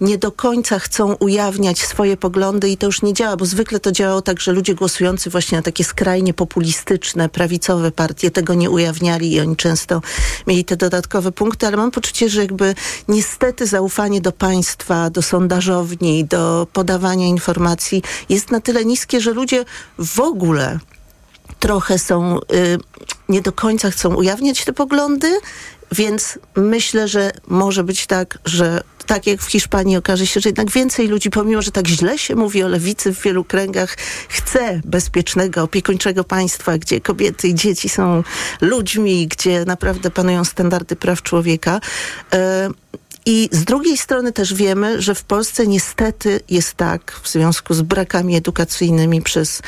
nie do końca chcą ujawniać swoje poglądy i to już nie działa, bo zwykle to działało tak, że ludzie głosujący właśnie na takie skrajnie populistyczne, prawicowe partie tego nie ujawniali i oni często mieli te dodatkowe punkty, ale mam poczucie, że jakby niestety zaufanie do państwa, do sondażowni, do podawania informacji jest na tyle niskie, że ludzie w ogóle trochę są, y, nie do końca chcą ujawniać te poglądy, więc myślę, że może być tak, że tak jak w Hiszpanii okaże się, że jednak więcej ludzi, pomimo, że tak źle się mówi o lewicy w wielu kręgach, chce bezpiecznego, opiekuńczego państwa, gdzie kobiety i dzieci są ludźmi, gdzie naprawdę panują standardy praw człowieka. E, i z drugiej strony też wiemy, że w Polsce niestety jest tak, w związku z brakami edukacyjnymi przez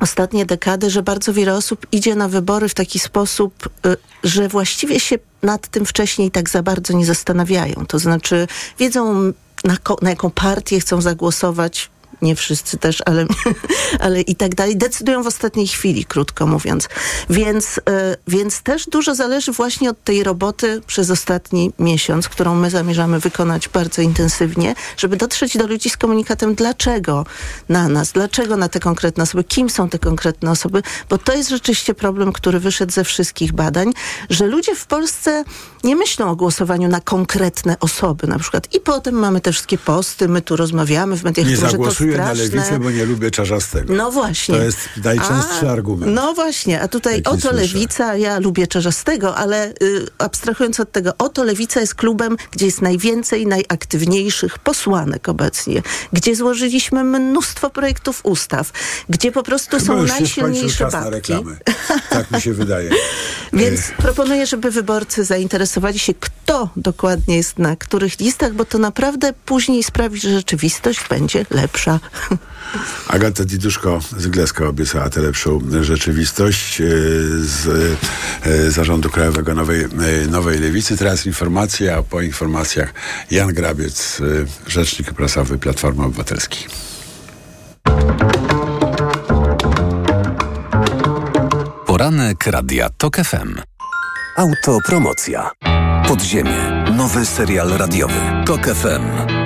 ostatnie dekady, że bardzo wiele osób idzie na wybory w taki sposób, y, że właściwie się nad tym wcześniej tak za bardzo nie zastanawiają. To znaczy wiedzą, na, na jaką partię chcą zagłosować. Nie wszyscy też, ale, ale i tak dalej. Decydują w ostatniej chwili, krótko mówiąc. Więc, y, więc też dużo zależy właśnie od tej roboty przez ostatni miesiąc, którą my zamierzamy wykonać bardzo intensywnie, żeby dotrzeć do ludzi z komunikatem, dlaczego na nas, dlaczego na te konkretne osoby, kim są te konkretne osoby, bo to jest rzeczywiście problem, który wyszedł ze wszystkich badań, że ludzie w Polsce nie myślą o głosowaniu na konkretne osoby na przykład. I potem mamy te wszystkie posty, my tu rozmawiamy w mediach, Nie że to zagłosuję na straszne. lewicę, bo nie lubię czarzastego. No właśnie. To jest najczęstszy A, argument. No właśnie, a tutaj oto słyszę. lewica, ja lubię Czarzastego, ale y, abstrahując od tego, oto lewica jest klubem, gdzie jest najwięcej najaktywniejszych posłanek obecnie, gdzie złożyliśmy mnóstwo projektów ustaw, gdzie po prostu Chyba są już najsilniejsze czas na babki. reklamy. Tak mi się wydaje. Więc proponuję, żeby wyborcy zainteresowali się, kto dokładnie jest na których listach, bo to naprawdę później sprawi, że rzeczywistość będzie lepsza. Agata Diduszko z Gleska obiecała tę lepszą rzeczywistość. E, Z e, Zarządu Krajowego Nowej, e, Nowej Lewicy. Teraz informacja, a po informacjach Jan Grabiec, Rzecznik Prasowy Platformy Obywatelskiej. Poranek Radia TOK FM. Autopromocja. Podziemie. Nowy serial radiowy. TOK FM.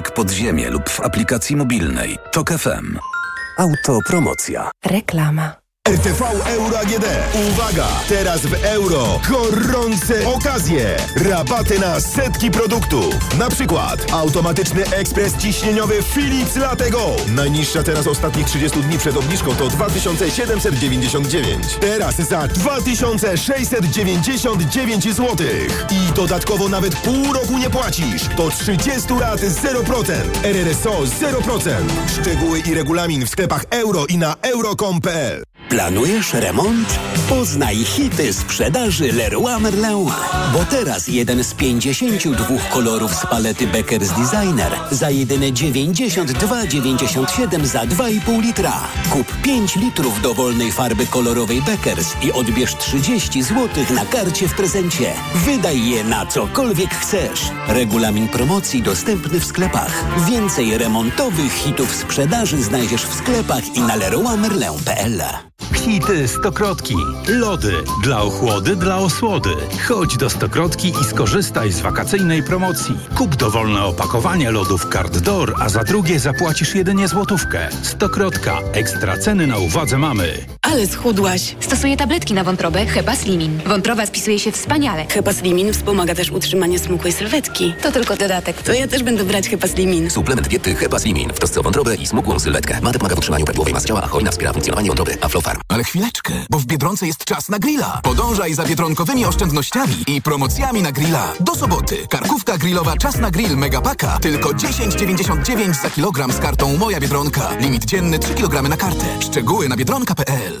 podziemie lub w aplikacji mobilnej. Tok FM. Autopromocja. Reklama. RTV Euro AGD. Uwaga! Teraz w euro gorące okazje. Rabaty na setki produktów. Na przykład automatyczny ekspres ciśnieniowy Philips Latego. Najniższa teraz ostatnich 30 dni przed obniżką to 2799. Teraz za 2699 zł. I dodatkowo nawet pół roku nie płacisz. Do 30 lat 0%. RRSO 0%. Szczegóły i regulamin w sklepach euro i na euro.com.pl. Planujesz remont? Poznaj hity sprzedaży Leroy Merlin. Bo teraz jeden z 52 kolorów z palety Becker's Designer za jedyne 92,97 za 2,5 litra. Kup 5 litrów dowolnej farby kolorowej Beckers i odbierz 30 zł na karcie w prezencie. Wydaj je na cokolwiek chcesz. Regulamin promocji dostępny w sklepach. Więcej remontowych hitów sprzedaży znajdziesz w sklepach i na leroymerlin.pl. Hity Stokrotki. Lody. Dla ochłody, dla osłody. Chodź do Stokrotki i skorzystaj z wakacyjnej promocji. Kup dowolne opakowanie lodów Card Door, a za drugie zapłacisz jedynie złotówkę. Stokrotka. Ekstra ceny na uwadze mamy. Ale schudłaś. Stosuję tabletki na wątrobę Hepa Slimin. Wątroba spisuje się wspaniale. Hepa Slimin wspomaga też utrzymanie smukłej sylwetki. To tylko dodatek. To ja też będę brać Hepa Slimin. Suplement diety Hepa Slimin w trosce o wątrobę i smukłą sylwetkę. Mate pomaga w utrzymaniu prawidłowej masy ciała, a hojna wspiera funkcjonowanie wątroby. Aflofarm. Ale chwileczkę, bo w Biedronce jest czas na grilla. Podążaj za biedronkowymi oszczędnościami i promocjami na grilla. Do soboty. Karkówka grillowa Czas na grill Megapaka. Tylko 10,99 za kilogram z kartą Moja Biedronka. Limit dzienny 3 kg na kartę. Szczegóły na biedronka.pl.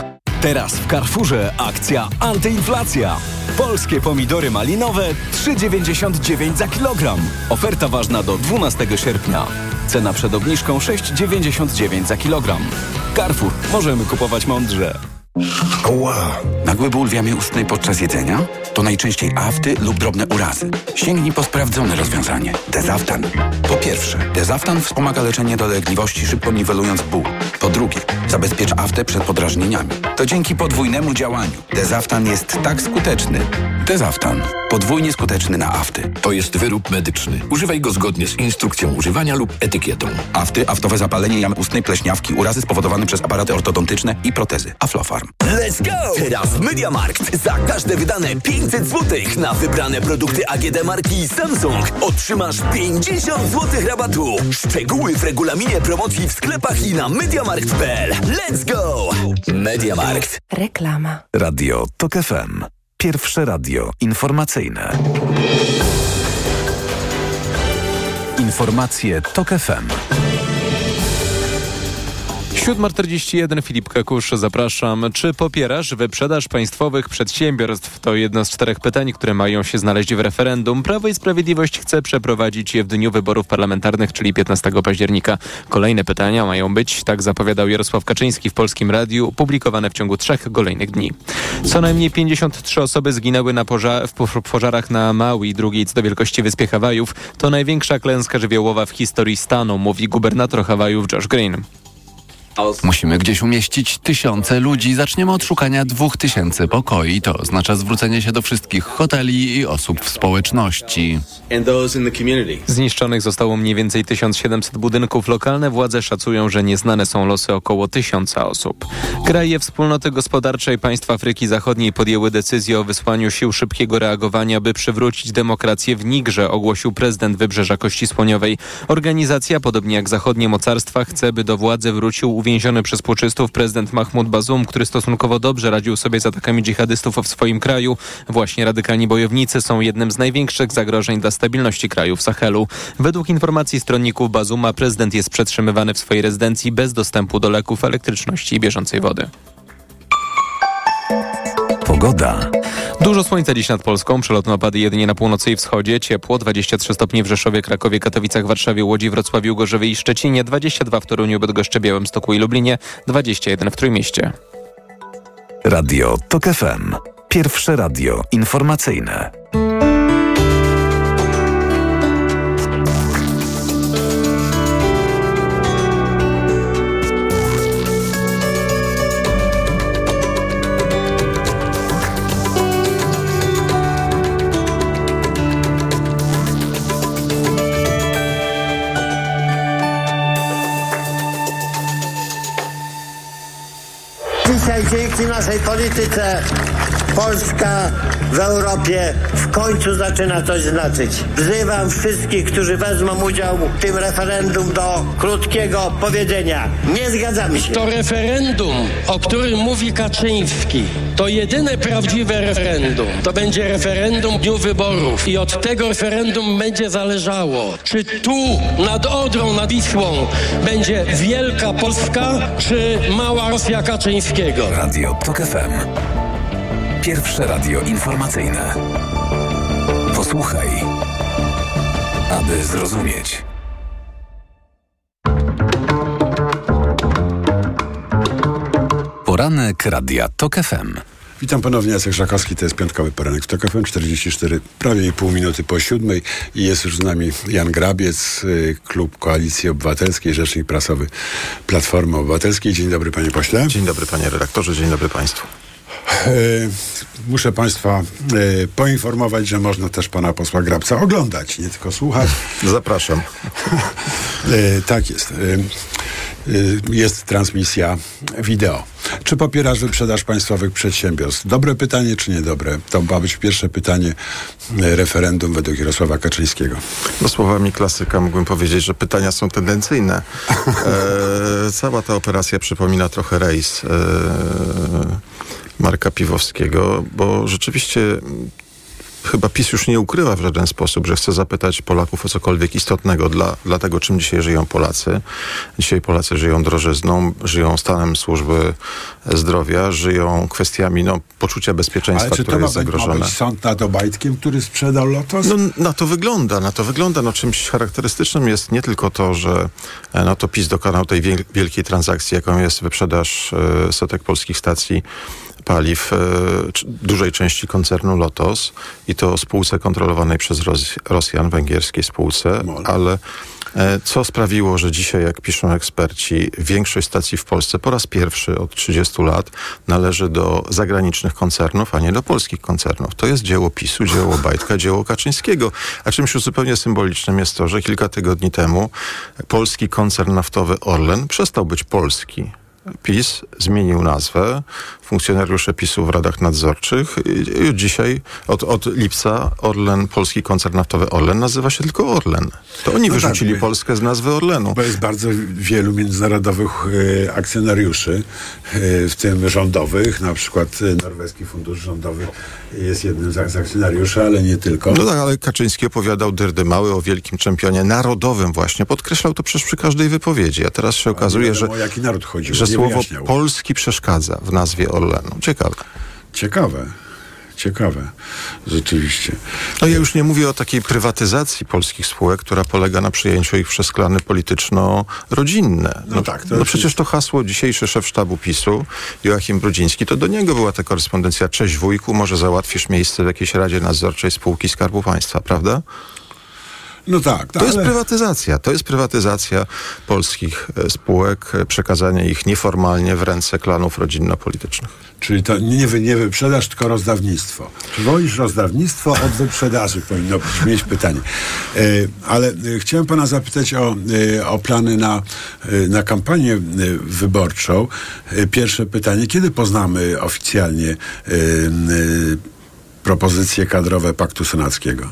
Teraz w Carrefourze akcja antyinflacja. Polskie pomidory malinowe 3,99 za kilogram. Oferta ważna do 12 sierpnia. Cena przed obniżką 6,99 za kilogram. Carrefour. Możemy kupować mądrze. Ła! Nagły ból w jamie ustnej podczas jedzenia? To najczęściej afty lub drobne urazy. Sięgnij po sprawdzone rozwiązanie. Dezaftan. Po pierwsze, Dezaftan wspomaga leczenie dolegliwości, szybko niwelując ból. Po drugie, zabezpiecz aftę przed podrażnieniami. To dzięki podwójnemu działaniu. Dezaftan jest tak skuteczny. Dezaftan. Podwójnie skuteczny na afty. To jest wyrób medyczny. Używaj go zgodnie z instrukcją używania lub etykietą. Afty, aftowe zapalenie jamy ustnej, pleśniawki, urazy spowodowane przez aparaty ortodontyczne i protezy. Let's go! Teraz MediaMarkt. Za każde wydane 500 zł na wybrane produkty AGD marki Samsung otrzymasz 50 zł rabatu. Szczegóły w regulaminie promocji w sklepach i na MediaMarkt.pl. Let's go! MediaMarkt. Reklama. Radio TOK FM. Pierwsze radio informacyjne. Informacje TOK FM. 7.41 Filip Kakusz, zapraszam. Czy popierasz wyprzedaż państwowych przedsiębiorstw? To jedno z czterech pytań, które mają się znaleźć w referendum. Prawo i Sprawiedliwość chce przeprowadzić je w dniu wyborów parlamentarnych, czyli 15 października. Kolejne pytania mają być, tak zapowiadał Jarosław Kaczyński w Polskim Radiu, publikowane w ciągu trzech kolejnych dni. Co najmniej 53 osoby zginęły na w pożarach na Maui, drugiej co do wielkości wyspie Hawajów. To największa klęska żywiołowa w historii stanu, mówi gubernator Hawajów Josh Green. Musimy gdzieś umieścić tysiące ludzi. Zaczniemy od szukania dwóch tysięcy pokoi. To oznacza zwrócenie się do wszystkich hoteli i osób w społeczności. Zniszczonych zostało mniej więcej 1700 budynków. Lokalne władze szacują, że nieznane są losy około tysiąca osób. Kraje Wspólnoty Gospodarczej Państw Afryki Zachodniej podjęły decyzję o wysłaniu sił szybkiego reagowania, by przywrócić demokrację w Nigrze, ogłosił prezydent Wybrzeża Kości Słoniowej. Organizacja, podobnie jak zachodnie mocarstwa, chce, by do władzy wrócił uwięziony przez puczystów prezydent Mahmoud Bazum, który stosunkowo dobrze radził sobie z atakami dżihadystów w swoim kraju. Właśnie radykalni bojownicy są jednym z największych zagrożeń dla stabilności kraju w Sahelu. Według informacji stronników Bazuma prezydent jest przetrzymywany w swojej rezydencji bez dostępu do leków, elektryczności i bieżącej wody. Pogoda. Dużo słońca dziś nad Polską, przelotne opady jedynie na północy i wschodzie, ciepło 23 stopnie w Rzeszowie, Krakowie, Katowicach, Warszawie, Łodzi, Wrocławiu, Gorzowie i Szczecinie, 22 w Toruniu, Bydgoszczy, Białymstoku i Lublinie, 21 w Trójmieście. Radio TOK FM. Pierwsze radio informacyjne. Dzięki naszej polityce Polska w Europie w końcu zaczyna coś znaczyć. Wzywam wszystkich, którzy wezmą udział w tym referendum do krótkiego powiedzenia. Nie zgadzamy się. To referendum, o którym mówi Kaczyński, to jedyne prawdziwe referendum. To będzie referendum dniu wyborów i od tego referendum będzie zależało, czy tu nad Odrą, nad Wisłą będzie wielka Polska, czy mała Rosja Kaczyńskiego. Radio TOK FM. Pierwsze radio informacyjne. Posłuchaj, aby zrozumieć. Poranek Radia TOK FM. Witam ponownie, Jacek Żakowski, to jest piątkowy poranek w TOK FM, 44, prawie i pół minuty po siódmej i jest już z nami Jan Grabiec, y, Klub Koalicji Obywatelskiej, Rzecznik Prasowy Platformy Obywatelskiej. Dzień dobry panie pośle. Dzień dobry panie redaktorze, dzień dobry państwu. E, Muszę Państwa e, poinformować, że można też Pana posła Grabca oglądać, nie tylko słuchać. Zapraszam. E, Tak jest. Jest transmisja wideo. Czy popierasz wyprzedaż państwowych przedsiębiorstw? Dobre pytanie, czy niedobre? To ma być pierwsze pytanie referendum według Jarosława Kaczyńskiego. No słowami klasyka mógłbym powiedzieć, że pytania są tendencyjne. E, cała ta operacja przypomina trochę rejs e, Marka Piwowskiego, bo rzeczywiście mm, chyba PiS już nie ukrywa w żaden sposób, że chce zapytać Polaków o cokolwiek istotnego dla, dla tego, czym dzisiaj żyją Polacy. Dzisiaj Polacy żyją drożyzną, żyją stanem służby zdrowia, żyją kwestiami no, poczucia bezpieczeństwa, Ale czy to które ma jest zagrożone. być sąd nad Obajtkiem, który sprzedał Lotos? No, na to wygląda, na to wygląda. No, czymś charakterystycznym jest nie tylko to, że e, no, to PiS dokonał tej wiel- wielkiej transakcji, jaką jest wyprzedaż e, setek polskich stacji paliw e, dużej części koncernu Lotos i to spółce kontrolowanej przez Ros- Rosjan, węgierskiej spółce, ale e, co sprawiło, że dzisiaj, jak piszą eksperci, większość stacji w Polsce po raz pierwszy od 30 lat należy do zagranicznych koncernów, a nie do polskich koncernów. To jest dzieło PiSu, dzieło Bajtka, dzieło Kaczyńskiego. A czymś zupełnie symbolicznym jest to, że kilka tygodni temu polski koncern naftowy Orlen przestał być polski. PiS zmienił nazwę, funkcjonariusze PiSu w radach nadzorczych dzisiaj, od, od lipca Orlen, polski koncern naftowy Orlen nazywa się tylko Orlen. To oni No tak, wyrzucili my- Polskę z nazwy Orlenu. Bo jest bardzo wielu międzynarodowych e, akcjonariuszy, e, w tym rządowych, na przykład e, Norweski Fundusz Rządowy jest jednym z akcjonariuszy, ale nie tylko. No tak, ale Kaczyński opowiadał dyrdy mały o wielkim czempionie narodowym właśnie. Podkreślał to przecież przy każdej wypowiedzi. A teraz się okazuje, że, wiadomo, o jaki naród chodziło, że słowo wyjaśniał. polski przeszkadza w nazwie Orlenu. Ciekawe. Ciekawe. Ciekawe. Rzeczywiście. No ja już nie mówię o takiej prywatyzacji polskich spółek, która polega na przyjęciu ich przez klany polityczno-rodzinne. No tak, to no przecież to hasło dzisiejszy szef sztabu PiSu, Joachim Brudziński, to do niego była ta korespondencja. Cześć wujku, może załatwisz miejsce w jakiejś radzie nadzorczej spółki Skarbu Państwa, prawda? No tak, To jest ale- prywatyzacja. To jest prywatyzacja polskich e, spółek, e, przekazanie ich nieformalnie w ręce klanów rodzinno-politycznych. Czyli to nie, wy, nie wyprzedaż, tylko rozdawnictwo. Czy wolisz rozdawnictwo od wyprzedaży? Powinno brzmieć pytanie. E, ale chciałem pana zapytać o, o plany na, na kampanię wyborczą. Pierwsze pytanie. Kiedy poznamy oficjalnie propozycje kadrowe Paktu Senackiego?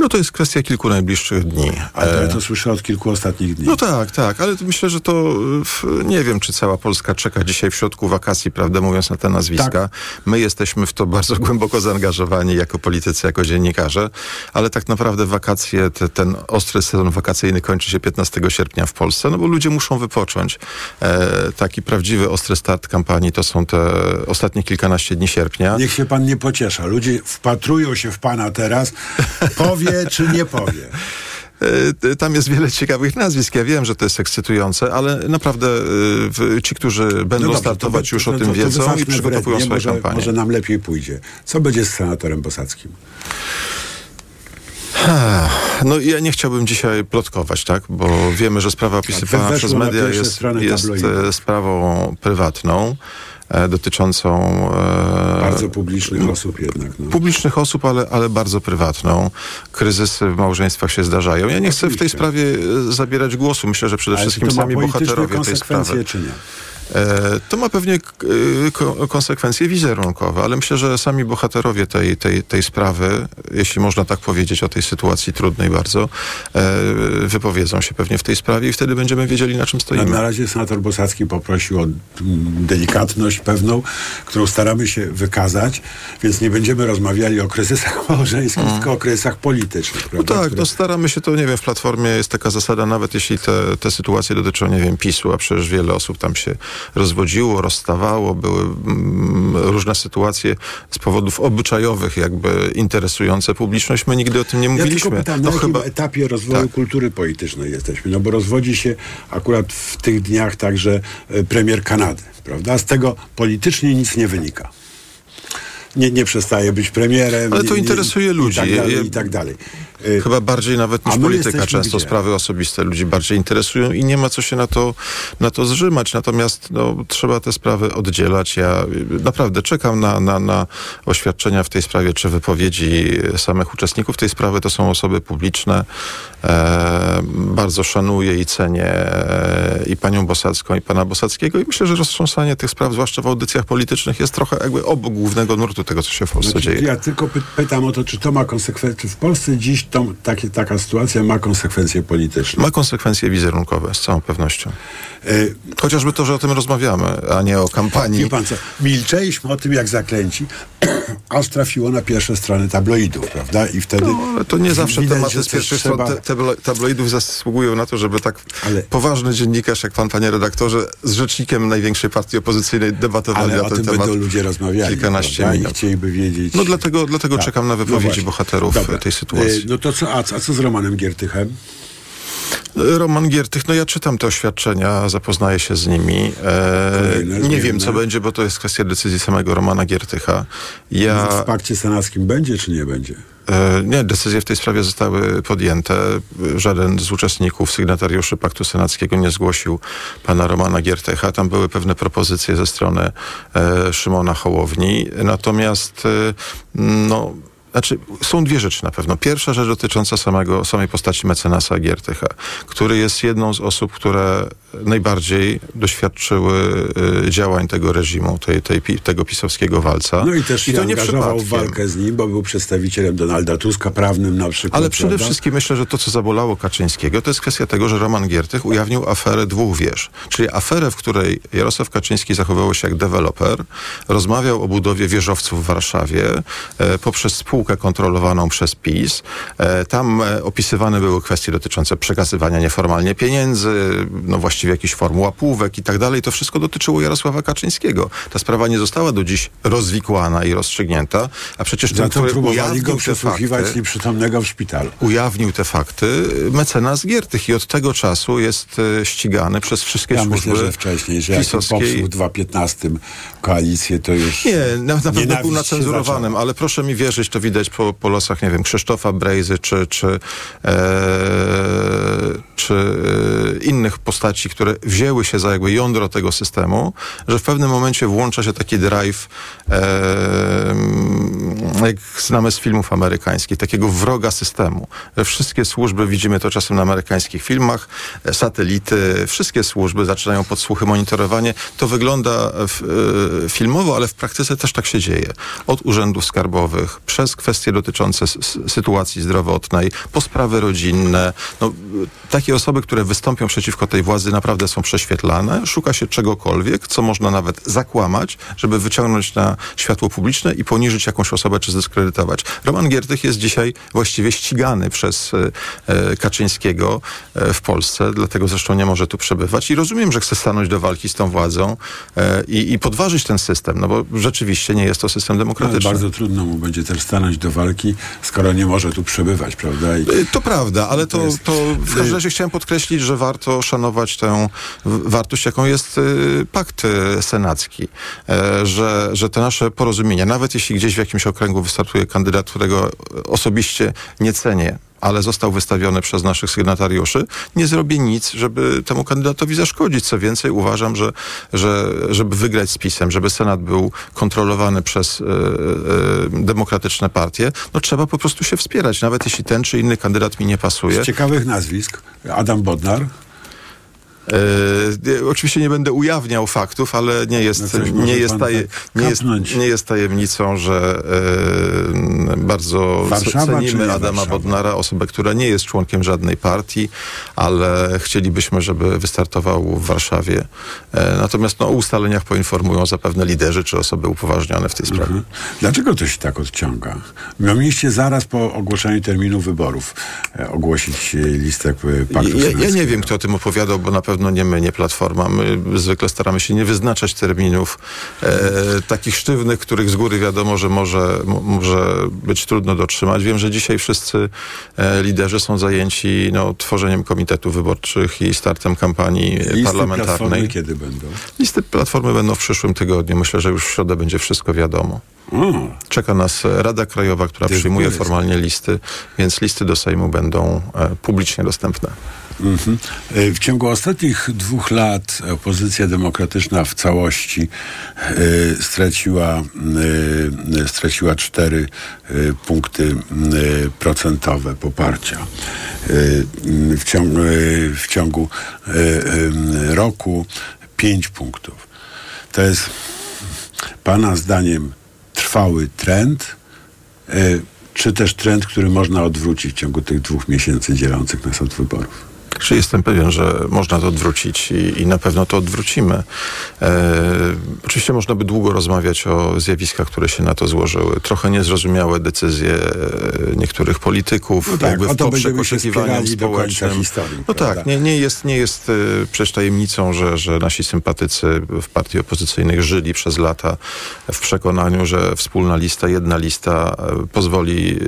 No to jest kwestia kilku najbliższych dni. Ale E, to słyszę od kilku ostatnich dni. No tak, tak, ale myślę, że to w, nie wiem, czy cała Polska czeka dzisiaj w środku wakacji, prawdę mówiąc, na te nazwiska. Tak. My jesteśmy w to bardzo głęboko zaangażowani jako politycy, jako dziennikarze, ale tak naprawdę wakacje, te, ten ostry sezon wakacyjny kończy się 15 sierpnia w Polsce, no bo ludzie muszą wypocząć. E, taki prawdziwy ostry start kampanii to są te ostatnie kilkanaście dni sierpnia. Niech się pan nie pociesza. Ludzie wpatrują się w pana teraz. Powie czy nie powie. E, Tam jest wiele ciekawych nazwisk. Ja wiem, że to jest ekscytujące, ale naprawdę e, ci, którzy będą dobrze, startować, to- już to- o tym to wiedzą i przygotowują wrednie, swoje może, kampanie. Może nam lepiej pójdzie. Co będzie z senatorem Bosackim? No ja nie chciałbym dzisiaj plotkować, tak? Bo wiemy, że sprawa opisywana weszło przez media jest, jest e, sprawą prywatną, dotyczącą e, Bardzo publicznych osób jednak. No. publicznych osób, ale, ale bardzo prywatną. Kryzysy w małżeństwach się zdarzają. Ja nie chcę w tej sprawie e, zabierać głosu. Myślę, że przede Ale wszystkim sami bohaterowie tej sprawy. czy nie? E, To ma pewnie y, ko- konsekwencje wizerunkowe, ale myślę, że sami bohaterowie tej, tej, tej sprawy, jeśli można tak powiedzieć o tej sytuacji trudnej bardzo, e, wypowiedzą się pewnie w tej sprawie i wtedy będziemy wiedzieli, na czym stoimy. na razie senator Bosacki poprosił o mm, delikatność pewną, którą staramy się wykazać, więc nie będziemy rozmawiali o kryzysach małżeńskich, tylko o kryzysach politycznych. Mm. No Prawda? tak, które- no staramy się to, nie wiem, w Platformie jest taka zasada, nawet jeśli te, te sytuacje dotyczą, nie wiem, PiSu, a przecież wiele osób tam się rozwodziło, rozstawało, były mm, różne sytuacje z powodów obyczajowych, jakby interesujące publiczność. My nigdy o tym nie Ja mówiliśmy. tylko pytam, no na jakim chyba etapie rozwoju Tak. kultury politycznej jesteśmy? No bo rozwodzi się akurat w tych dniach także e, premier Kanady, prawda? Z tego politycznie nic nie wynika. Nie, nie przestaje być premierem. Ale to interesuje ludzi. I tak dalej, Ja- i tak dalej. E, Chyba bardziej nawet niż polityka. Często gdzie? sprawy osobiste ludzi bardziej interesują i nie ma co się na to, na to zrzymać. Natomiast no, trzeba te sprawy oddzielać. Ja y, naprawdę czekam na, na, na oświadczenia w tej sprawie, czy wypowiedzi samych uczestników tej sprawy. To są osoby publiczne. E, bardzo szanuję i cenię e, i panią Bosacką, i pana Bosackiego i myślę, że roztrząsanie tych spraw, zwłaszcza w audycjach politycznych, jest trochę jakby obok głównego nurtu tego, co się w Polsce Znaczy, dzieje. ja tylko py- pytam o to, czy to ma konsekwencje. Czy w Polsce dziś to, takie, taka sytuacja ma konsekwencje polityczne? Ma konsekwencje wizerunkowe, z całą pewnością. E, Chociażby to, że o tym rozmawiamy, a nie o kampanii. Wie pan co, milczeliśmy o tym jak zaklęci, aż trafiło na pierwsze strony tabloidów, prawda? I wtedy... No, ale to nie zawsze widać, tematy z pierwszych trzeba- stron tabloidów zasługują na to, żeby tak poważny dziennikarz jak pan, panie redaktorze, z rzecznikiem największej partii opozycyjnej debatowali Ale na o ten tym temat. będą ludzie rozmawiali. kilkanaście prawda? I minut. chcieliby wiedzieć. No dlatego, dlatego Tak. czekam na No wypowiedzi właśnie. bohaterów Dobra. tej sytuacji. E, No to co, a, a co z Romanem Giertychem? Roman Giertych, no ja czytam te oświadczenia, zapoznaję się z nimi. E, nie wiem, co będzie, bo to jest kwestia decyzji samego Romana Giertycha. Ja... W pakcie senackim będzie czy nie będzie? E, Nie, decyzje w tej sprawie zostały podjęte. Żaden z uczestników, sygnatariuszy Paktu Senackiego nie zgłosił pana Romana Giertecha. Tam były pewne propozycje ze strony e, Szymona Hołowni. Natomiast e, no, znaczy, są dwie rzeczy na pewno. Pierwsza rzecz dotycząca samego, samej postaci mecenasa Giertycha, który jest jedną z osób, które najbardziej doświadczyły e, działań tego reżimu, tej, tej, tego pisowskiego walca. No i też się to nie angażował w walkę z nim, bo był przedstawicielem Donalda Tuska, prawnym na przykład. Ale przede prawda? wszystkim myślę, że to, co zabolało Kaczyńskiego, to jest kwestia tego, że Roman Giertych ujawnił aferę dwóch wież. Czyli aferę, w której Jarosław Kaczyński zachowywał się jak deweloper, rozmawiał o budowie wieżowców w Warszawie e, poprzez spółkę kontrolowaną przez PiS. E, tam e, opisywane były kwestie dotyczące przekazywania nieformalnie pieniędzy, no właściwie właściwie jakichś form łapówek i tak dalej. To wszystko dotyczyło Jarosława Kaczyńskiego. Ta sprawa nie została do dziś rozwikłana i rozstrzygnięta, a przecież ten, który próbowali go przesłuchiwać fakty, nieprzytomnego w szpitalu. ujawnił te fakty mecenas Giertych i od tego czasu jest e, ścigany przez wszystkie Ja służby myślę, że wcześniej, że jak pisowskiej. popsuł w 2015 koalicję, to już... Nie, na, na pewno był nienawiść się nacenzurowanym, ale proszę mi wierzyć, to widać po, po losach, nie wiem, Krzysztofa Brejzy czy, czy, e, czy e, innych postaci, które wzięły się za jakby jądro tego systemu, że w pewnym momencie włącza się taki drive, e, jak znamy z filmów amerykańskich, takiego wroga systemu. Wszystkie służby, widzimy to czasem na amerykańskich filmach, e, satelity, wszystkie służby zaczynają podsłuchy, monitorowanie. To wygląda w, e, filmowo, ale w praktyce też tak się dzieje. Od urzędów skarbowych, przez kwestie dotyczące sytuacji zdrowotnej, po sprawy rodzinne. No, e, takie osoby, które wystąpią przeciwko tej władzy naprawdę są prześwietlane. Szuka się czegokolwiek, co można nawet zakłamać, żeby wyciągnąć na światło publiczne i poniżyć jakąś osobę czy zdyskredytować. Roman Giertych jest dzisiaj właściwie ścigany przez e, e, Kaczyńskiego e, w Polsce, dlatego zresztą nie może tu przebywać i rozumiem, że chce stanąć do walki z tą władzą i, i podważyć ten system, no bo rzeczywiście nie jest to system demokratyczny. bardzo trudno mu będzie też stanąć do walki, skoro nie może tu przebywać, prawda? I To prawda, ale to, To to w każdym razie chciałem podkreślić, że warto szanować tę wartość, jaką jest y, pakt y, senacki, e, że, że te nasze porozumienia, nawet jeśli gdzieś w jakimś okręgu wystartuje kandydat, którego osobiście nie cenię, ale został wystawiony przez naszych sygnatariuszy, nie zrobię nic, żeby temu kandydatowi zaszkodzić. Co więcej, uważam, że, że żeby wygrać z PiSem, żeby Senat był kontrolowany przez e, e, demokratyczne partie, no trzeba po prostu się wspierać, nawet jeśli ten czy inny kandydat mi nie pasuje. z ciekawych nazwisk, Adam Bodnar, E, oczywiście nie będę ujawniał faktów, ale nie jest, No może nie jest, taje, tak nie jest, nie jest tajemnicą, że e, bardzo Warszawa cenimy Adama Warszawa? Bodnara, osobę, która nie jest członkiem żadnej partii, ale chcielibyśmy, żeby wystartował w Warszawie. E, natomiast no, o ustaleniach poinformują zapewne liderzy czy osoby upoważnione w tej sprawie. Mhm. Dlaczego to się tak odciąga? Mieliście zaraz po ogłoszeniu terminu wyborów e, ogłosić e, listę e, paktu Ja, ja nie wiem, kto o tym opowiadał, bo na pewno nie my, nie Platforma. My zwykle staramy się nie wyznaczać terminów e, takich sztywnych, których z góry wiadomo, że może, może być trudno dotrzymać. Wiem, że dzisiaj wszyscy e, liderzy są zajęci no, tworzeniem komitetów wyborczych i startem kampanii Listy parlamentarnej. Platformy kiedy będą? Listy Platformy będą w przyszłym tygodniu. Myślę, że już w środę będzie wszystko wiadomo. O, Czeka nas Rada Krajowa, która przyjmuje formalnie listy, więc listy do Sejmu będą e, publicznie dostępne. Mhm. E, W ciągu ostatnich dwóch lat opozycja demokratyczna w całości e, straciła, e, straciła cztery e, punkty procentowe poparcia. W, ciągu, w ciągu roku pięć punktów. To jest Pana zdaniem trwały trend, czy też trend, który można odwrócić w ciągu tych dwóch miesięcy dzielących nas od wyborów? Czy jestem pewien, że można to odwrócić i, i na pewno to odwrócimy. E, oczywiście można by długo rozmawiać o zjawiskach, które się na to złożyły. Trochę niezrozumiałe decyzje e, niektórych polityków, No tak, jakby w poprzek oczekiwaniom społecznym. historii, no prawda? tak, nie, nie jest, nie jest e, przecież tajemnicą, że, że nasi sympatycy w partii opozycyjnych żyli przez lata w przekonaniu, że wspólna lista, jedna lista e, pozwoli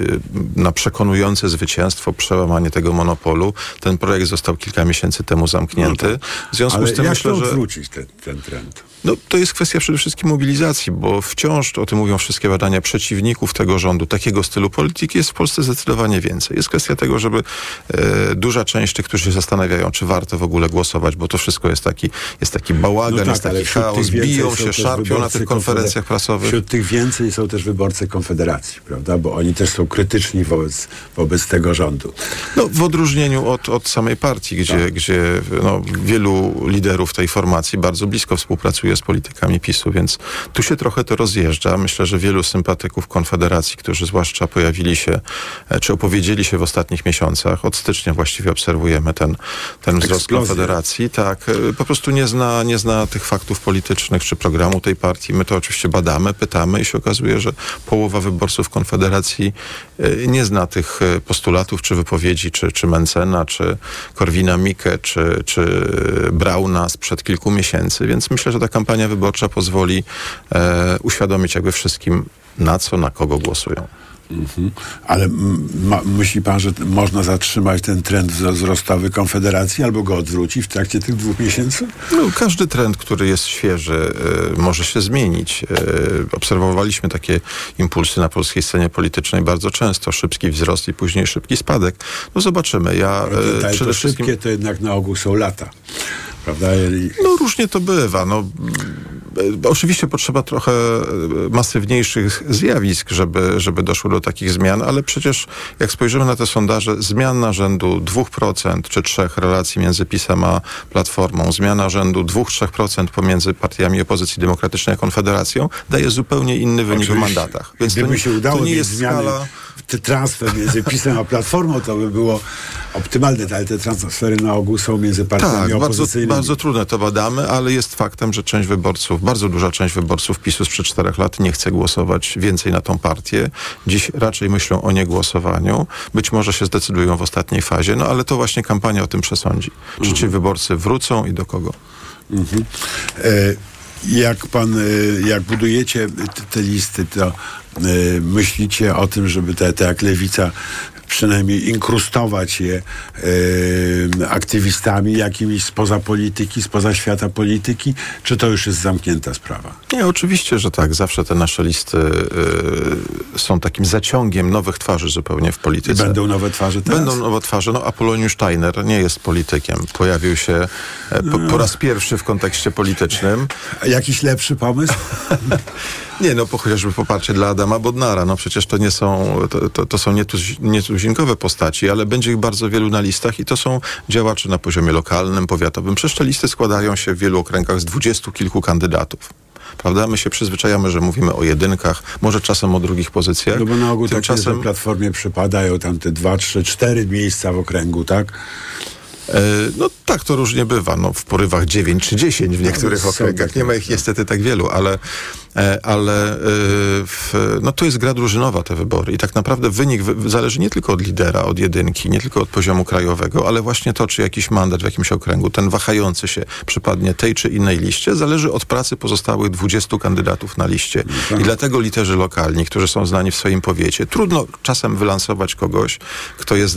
na przekonujące zwycięstwo, przełamanie tego monopolu. Ten projekt został kilka miesięcy temu zamknięty. W związku No tak. Ale z tym jak myślę, to że odwrócić ten, ten trend? No, to jest kwestia przede wszystkim mobilizacji, bo wciąż, o tym mówią wszystkie badania, przeciwników tego rządu, takiego stylu polityki jest w Polsce zdecydowanie więcej. Jest kwestia tego, żeby e, duża część tych, którzy się zastanawiają, czy warto w ogóle głosować, bo to wszystko jest taki, jest taki bałagan, No tak, jest taki chaos, biją się, szarpią na tych konferencjach prasowych. Wśród tych więcej są też wyborcy Konfederacji, prawda? Bo oni też są krytyczni wobec, wobec tego rządu. No, w odróżnieniu od, od samej partii, gdzie, Tak. gdzie no, wielu liderów tej formacji bardzo blisko współpracuje z politykami PiSu, więc tu się trochę to rozjeżdża. Myślę, że wielu sympatyków Konfederacji, którzy zwłaszcza pojawili się, e, czy opowiedzieli się w ostatnich miesiącach, od stycznia właściwie obserwujemy ten, ten wzrost. Konfederacji, tak, e, po prostu nie zna, nie zna tych faktów politycznych, czy programu tej partii. My to oczywiście badamy, pytamy i się okazuje, że połowa wyborców Konfederacji e, nie zna tych postulatów, czy wypowiedzi, czy, czy Mencena, czy Korwina Mikke czy, czy Brauna sprzed kilku miesięcy, więc myślę, że ta kampania wyborcza pozwoli e, uświadomić jakby wszystkim, na co, na kogo głosują. Mhm. Ale ma, myśli pan, że można zatrzymać ten trend wzro- wzrostowy Konfederacji albo go odwrócić w trakcie tych dwóch miesięcy? No, każdy trend, który jest świeży, e, może się zmienić. E, obserwowaliśmy takie impulsy na polskiej scenie politycznej bardzo często. Szybki wzrost i później szybki spadek. No zobaczymy. Ja Te, przede wszystkim... szybkie to jednak na ogół są lata. Prawda? I- No różnie to bywa. No, e, oczywiście potrzeba trochę e, masywniejszych zjawisk, żeby, żeby doszło do takich zmian, ale przecież jak spojrzymy na te sondaże, zmiana rzędu 2% czy 3% relacji między PiSem a Platformą, zmiana rzędu 2-3% pomiędzy partiami opozycji demokratycznej a Konfederacją daje zupełnie inny wynik w mandatach. Więc Gdyby to, nie- się udało to nie jest zmiany, skala... transfer między PiSem a Platformą, to by było optymalne, ale te transfery na ogół są między partiami Tak, bardzo, bardzo trudne to badamy, ale jest faktem, że część wyborców, bardzo duża część wyborców PiSu sprzed czterech lat nie chce głosować więcej na tą partię. Dziś raczej myślą o niegłosowaniu. Być może się zdecydują w ostatniej fazie, no ale to właśnie kampania o tym przesądzi. Czy ci wyborcy wrócą i do kogo? Mhm. E, jak pan, e, jak budujecie te, te listy, to e, myślicie o tym, żeby te, te jak lewica przynajmniej inkrustować je e, aktywistami jakimiś spoza polityki, spoza świata polityki, czy to już jest zamknięta sprawa? Nie, oczywiście, że tak. Zawsze te nasze listy y, są takim zaciągiem nowych twarzy zupełnie w polityce. Będą nowe twarze teraz? Będą nowe twarze. No, Apoloniusz Steiner nie jest politykiem. Pojawił się e, po, po raz pierwszy w kontekście politycznym. Jakiś lepszy pomysł? Nie, no po, chociażby poparcie dla Adama Bodnara. No przecież to nie są, to, to, to są nietuzi- nietuzinkowe postaci, ale będzie ich bardzo wielu na listach i to są działacze na poziomie lokalnym, powiatowym. Przecież te listy składają się w wielu okręgach z dwudziestu kilku kandydatów. Prawda? My się przyzwyczajamy, że mówimy o jedynkach, może czasem o drugich pozycjach. No bo na ogół tak Tymczasem... że Platformie przypadają tam te dwa, trzy, cztery miejsca w okręgu, tak? E, No tak to różnie bywa. No, w porywach 9 czy 10 w niektórych są okręgach. Nie ma ich niestety tak wielu, ale, e, ale e, w, no, to jest gra drużynowa te wybory i tak naprawdę wynik wy- zależy nie tylko od lidera, od jedynki, nie tylko od poziomu krajowego, ale właśnie to, czy jakiś mandat w jakimś okręgu, ten wahający się przypadnie tej czy innej liście, zależy od pracy pozostałych 20 kandydatów na liście. I dlatego literzy lokalni, którzy są znani w swoim powiecie, trudno czasem wylansować kogoś, kto jest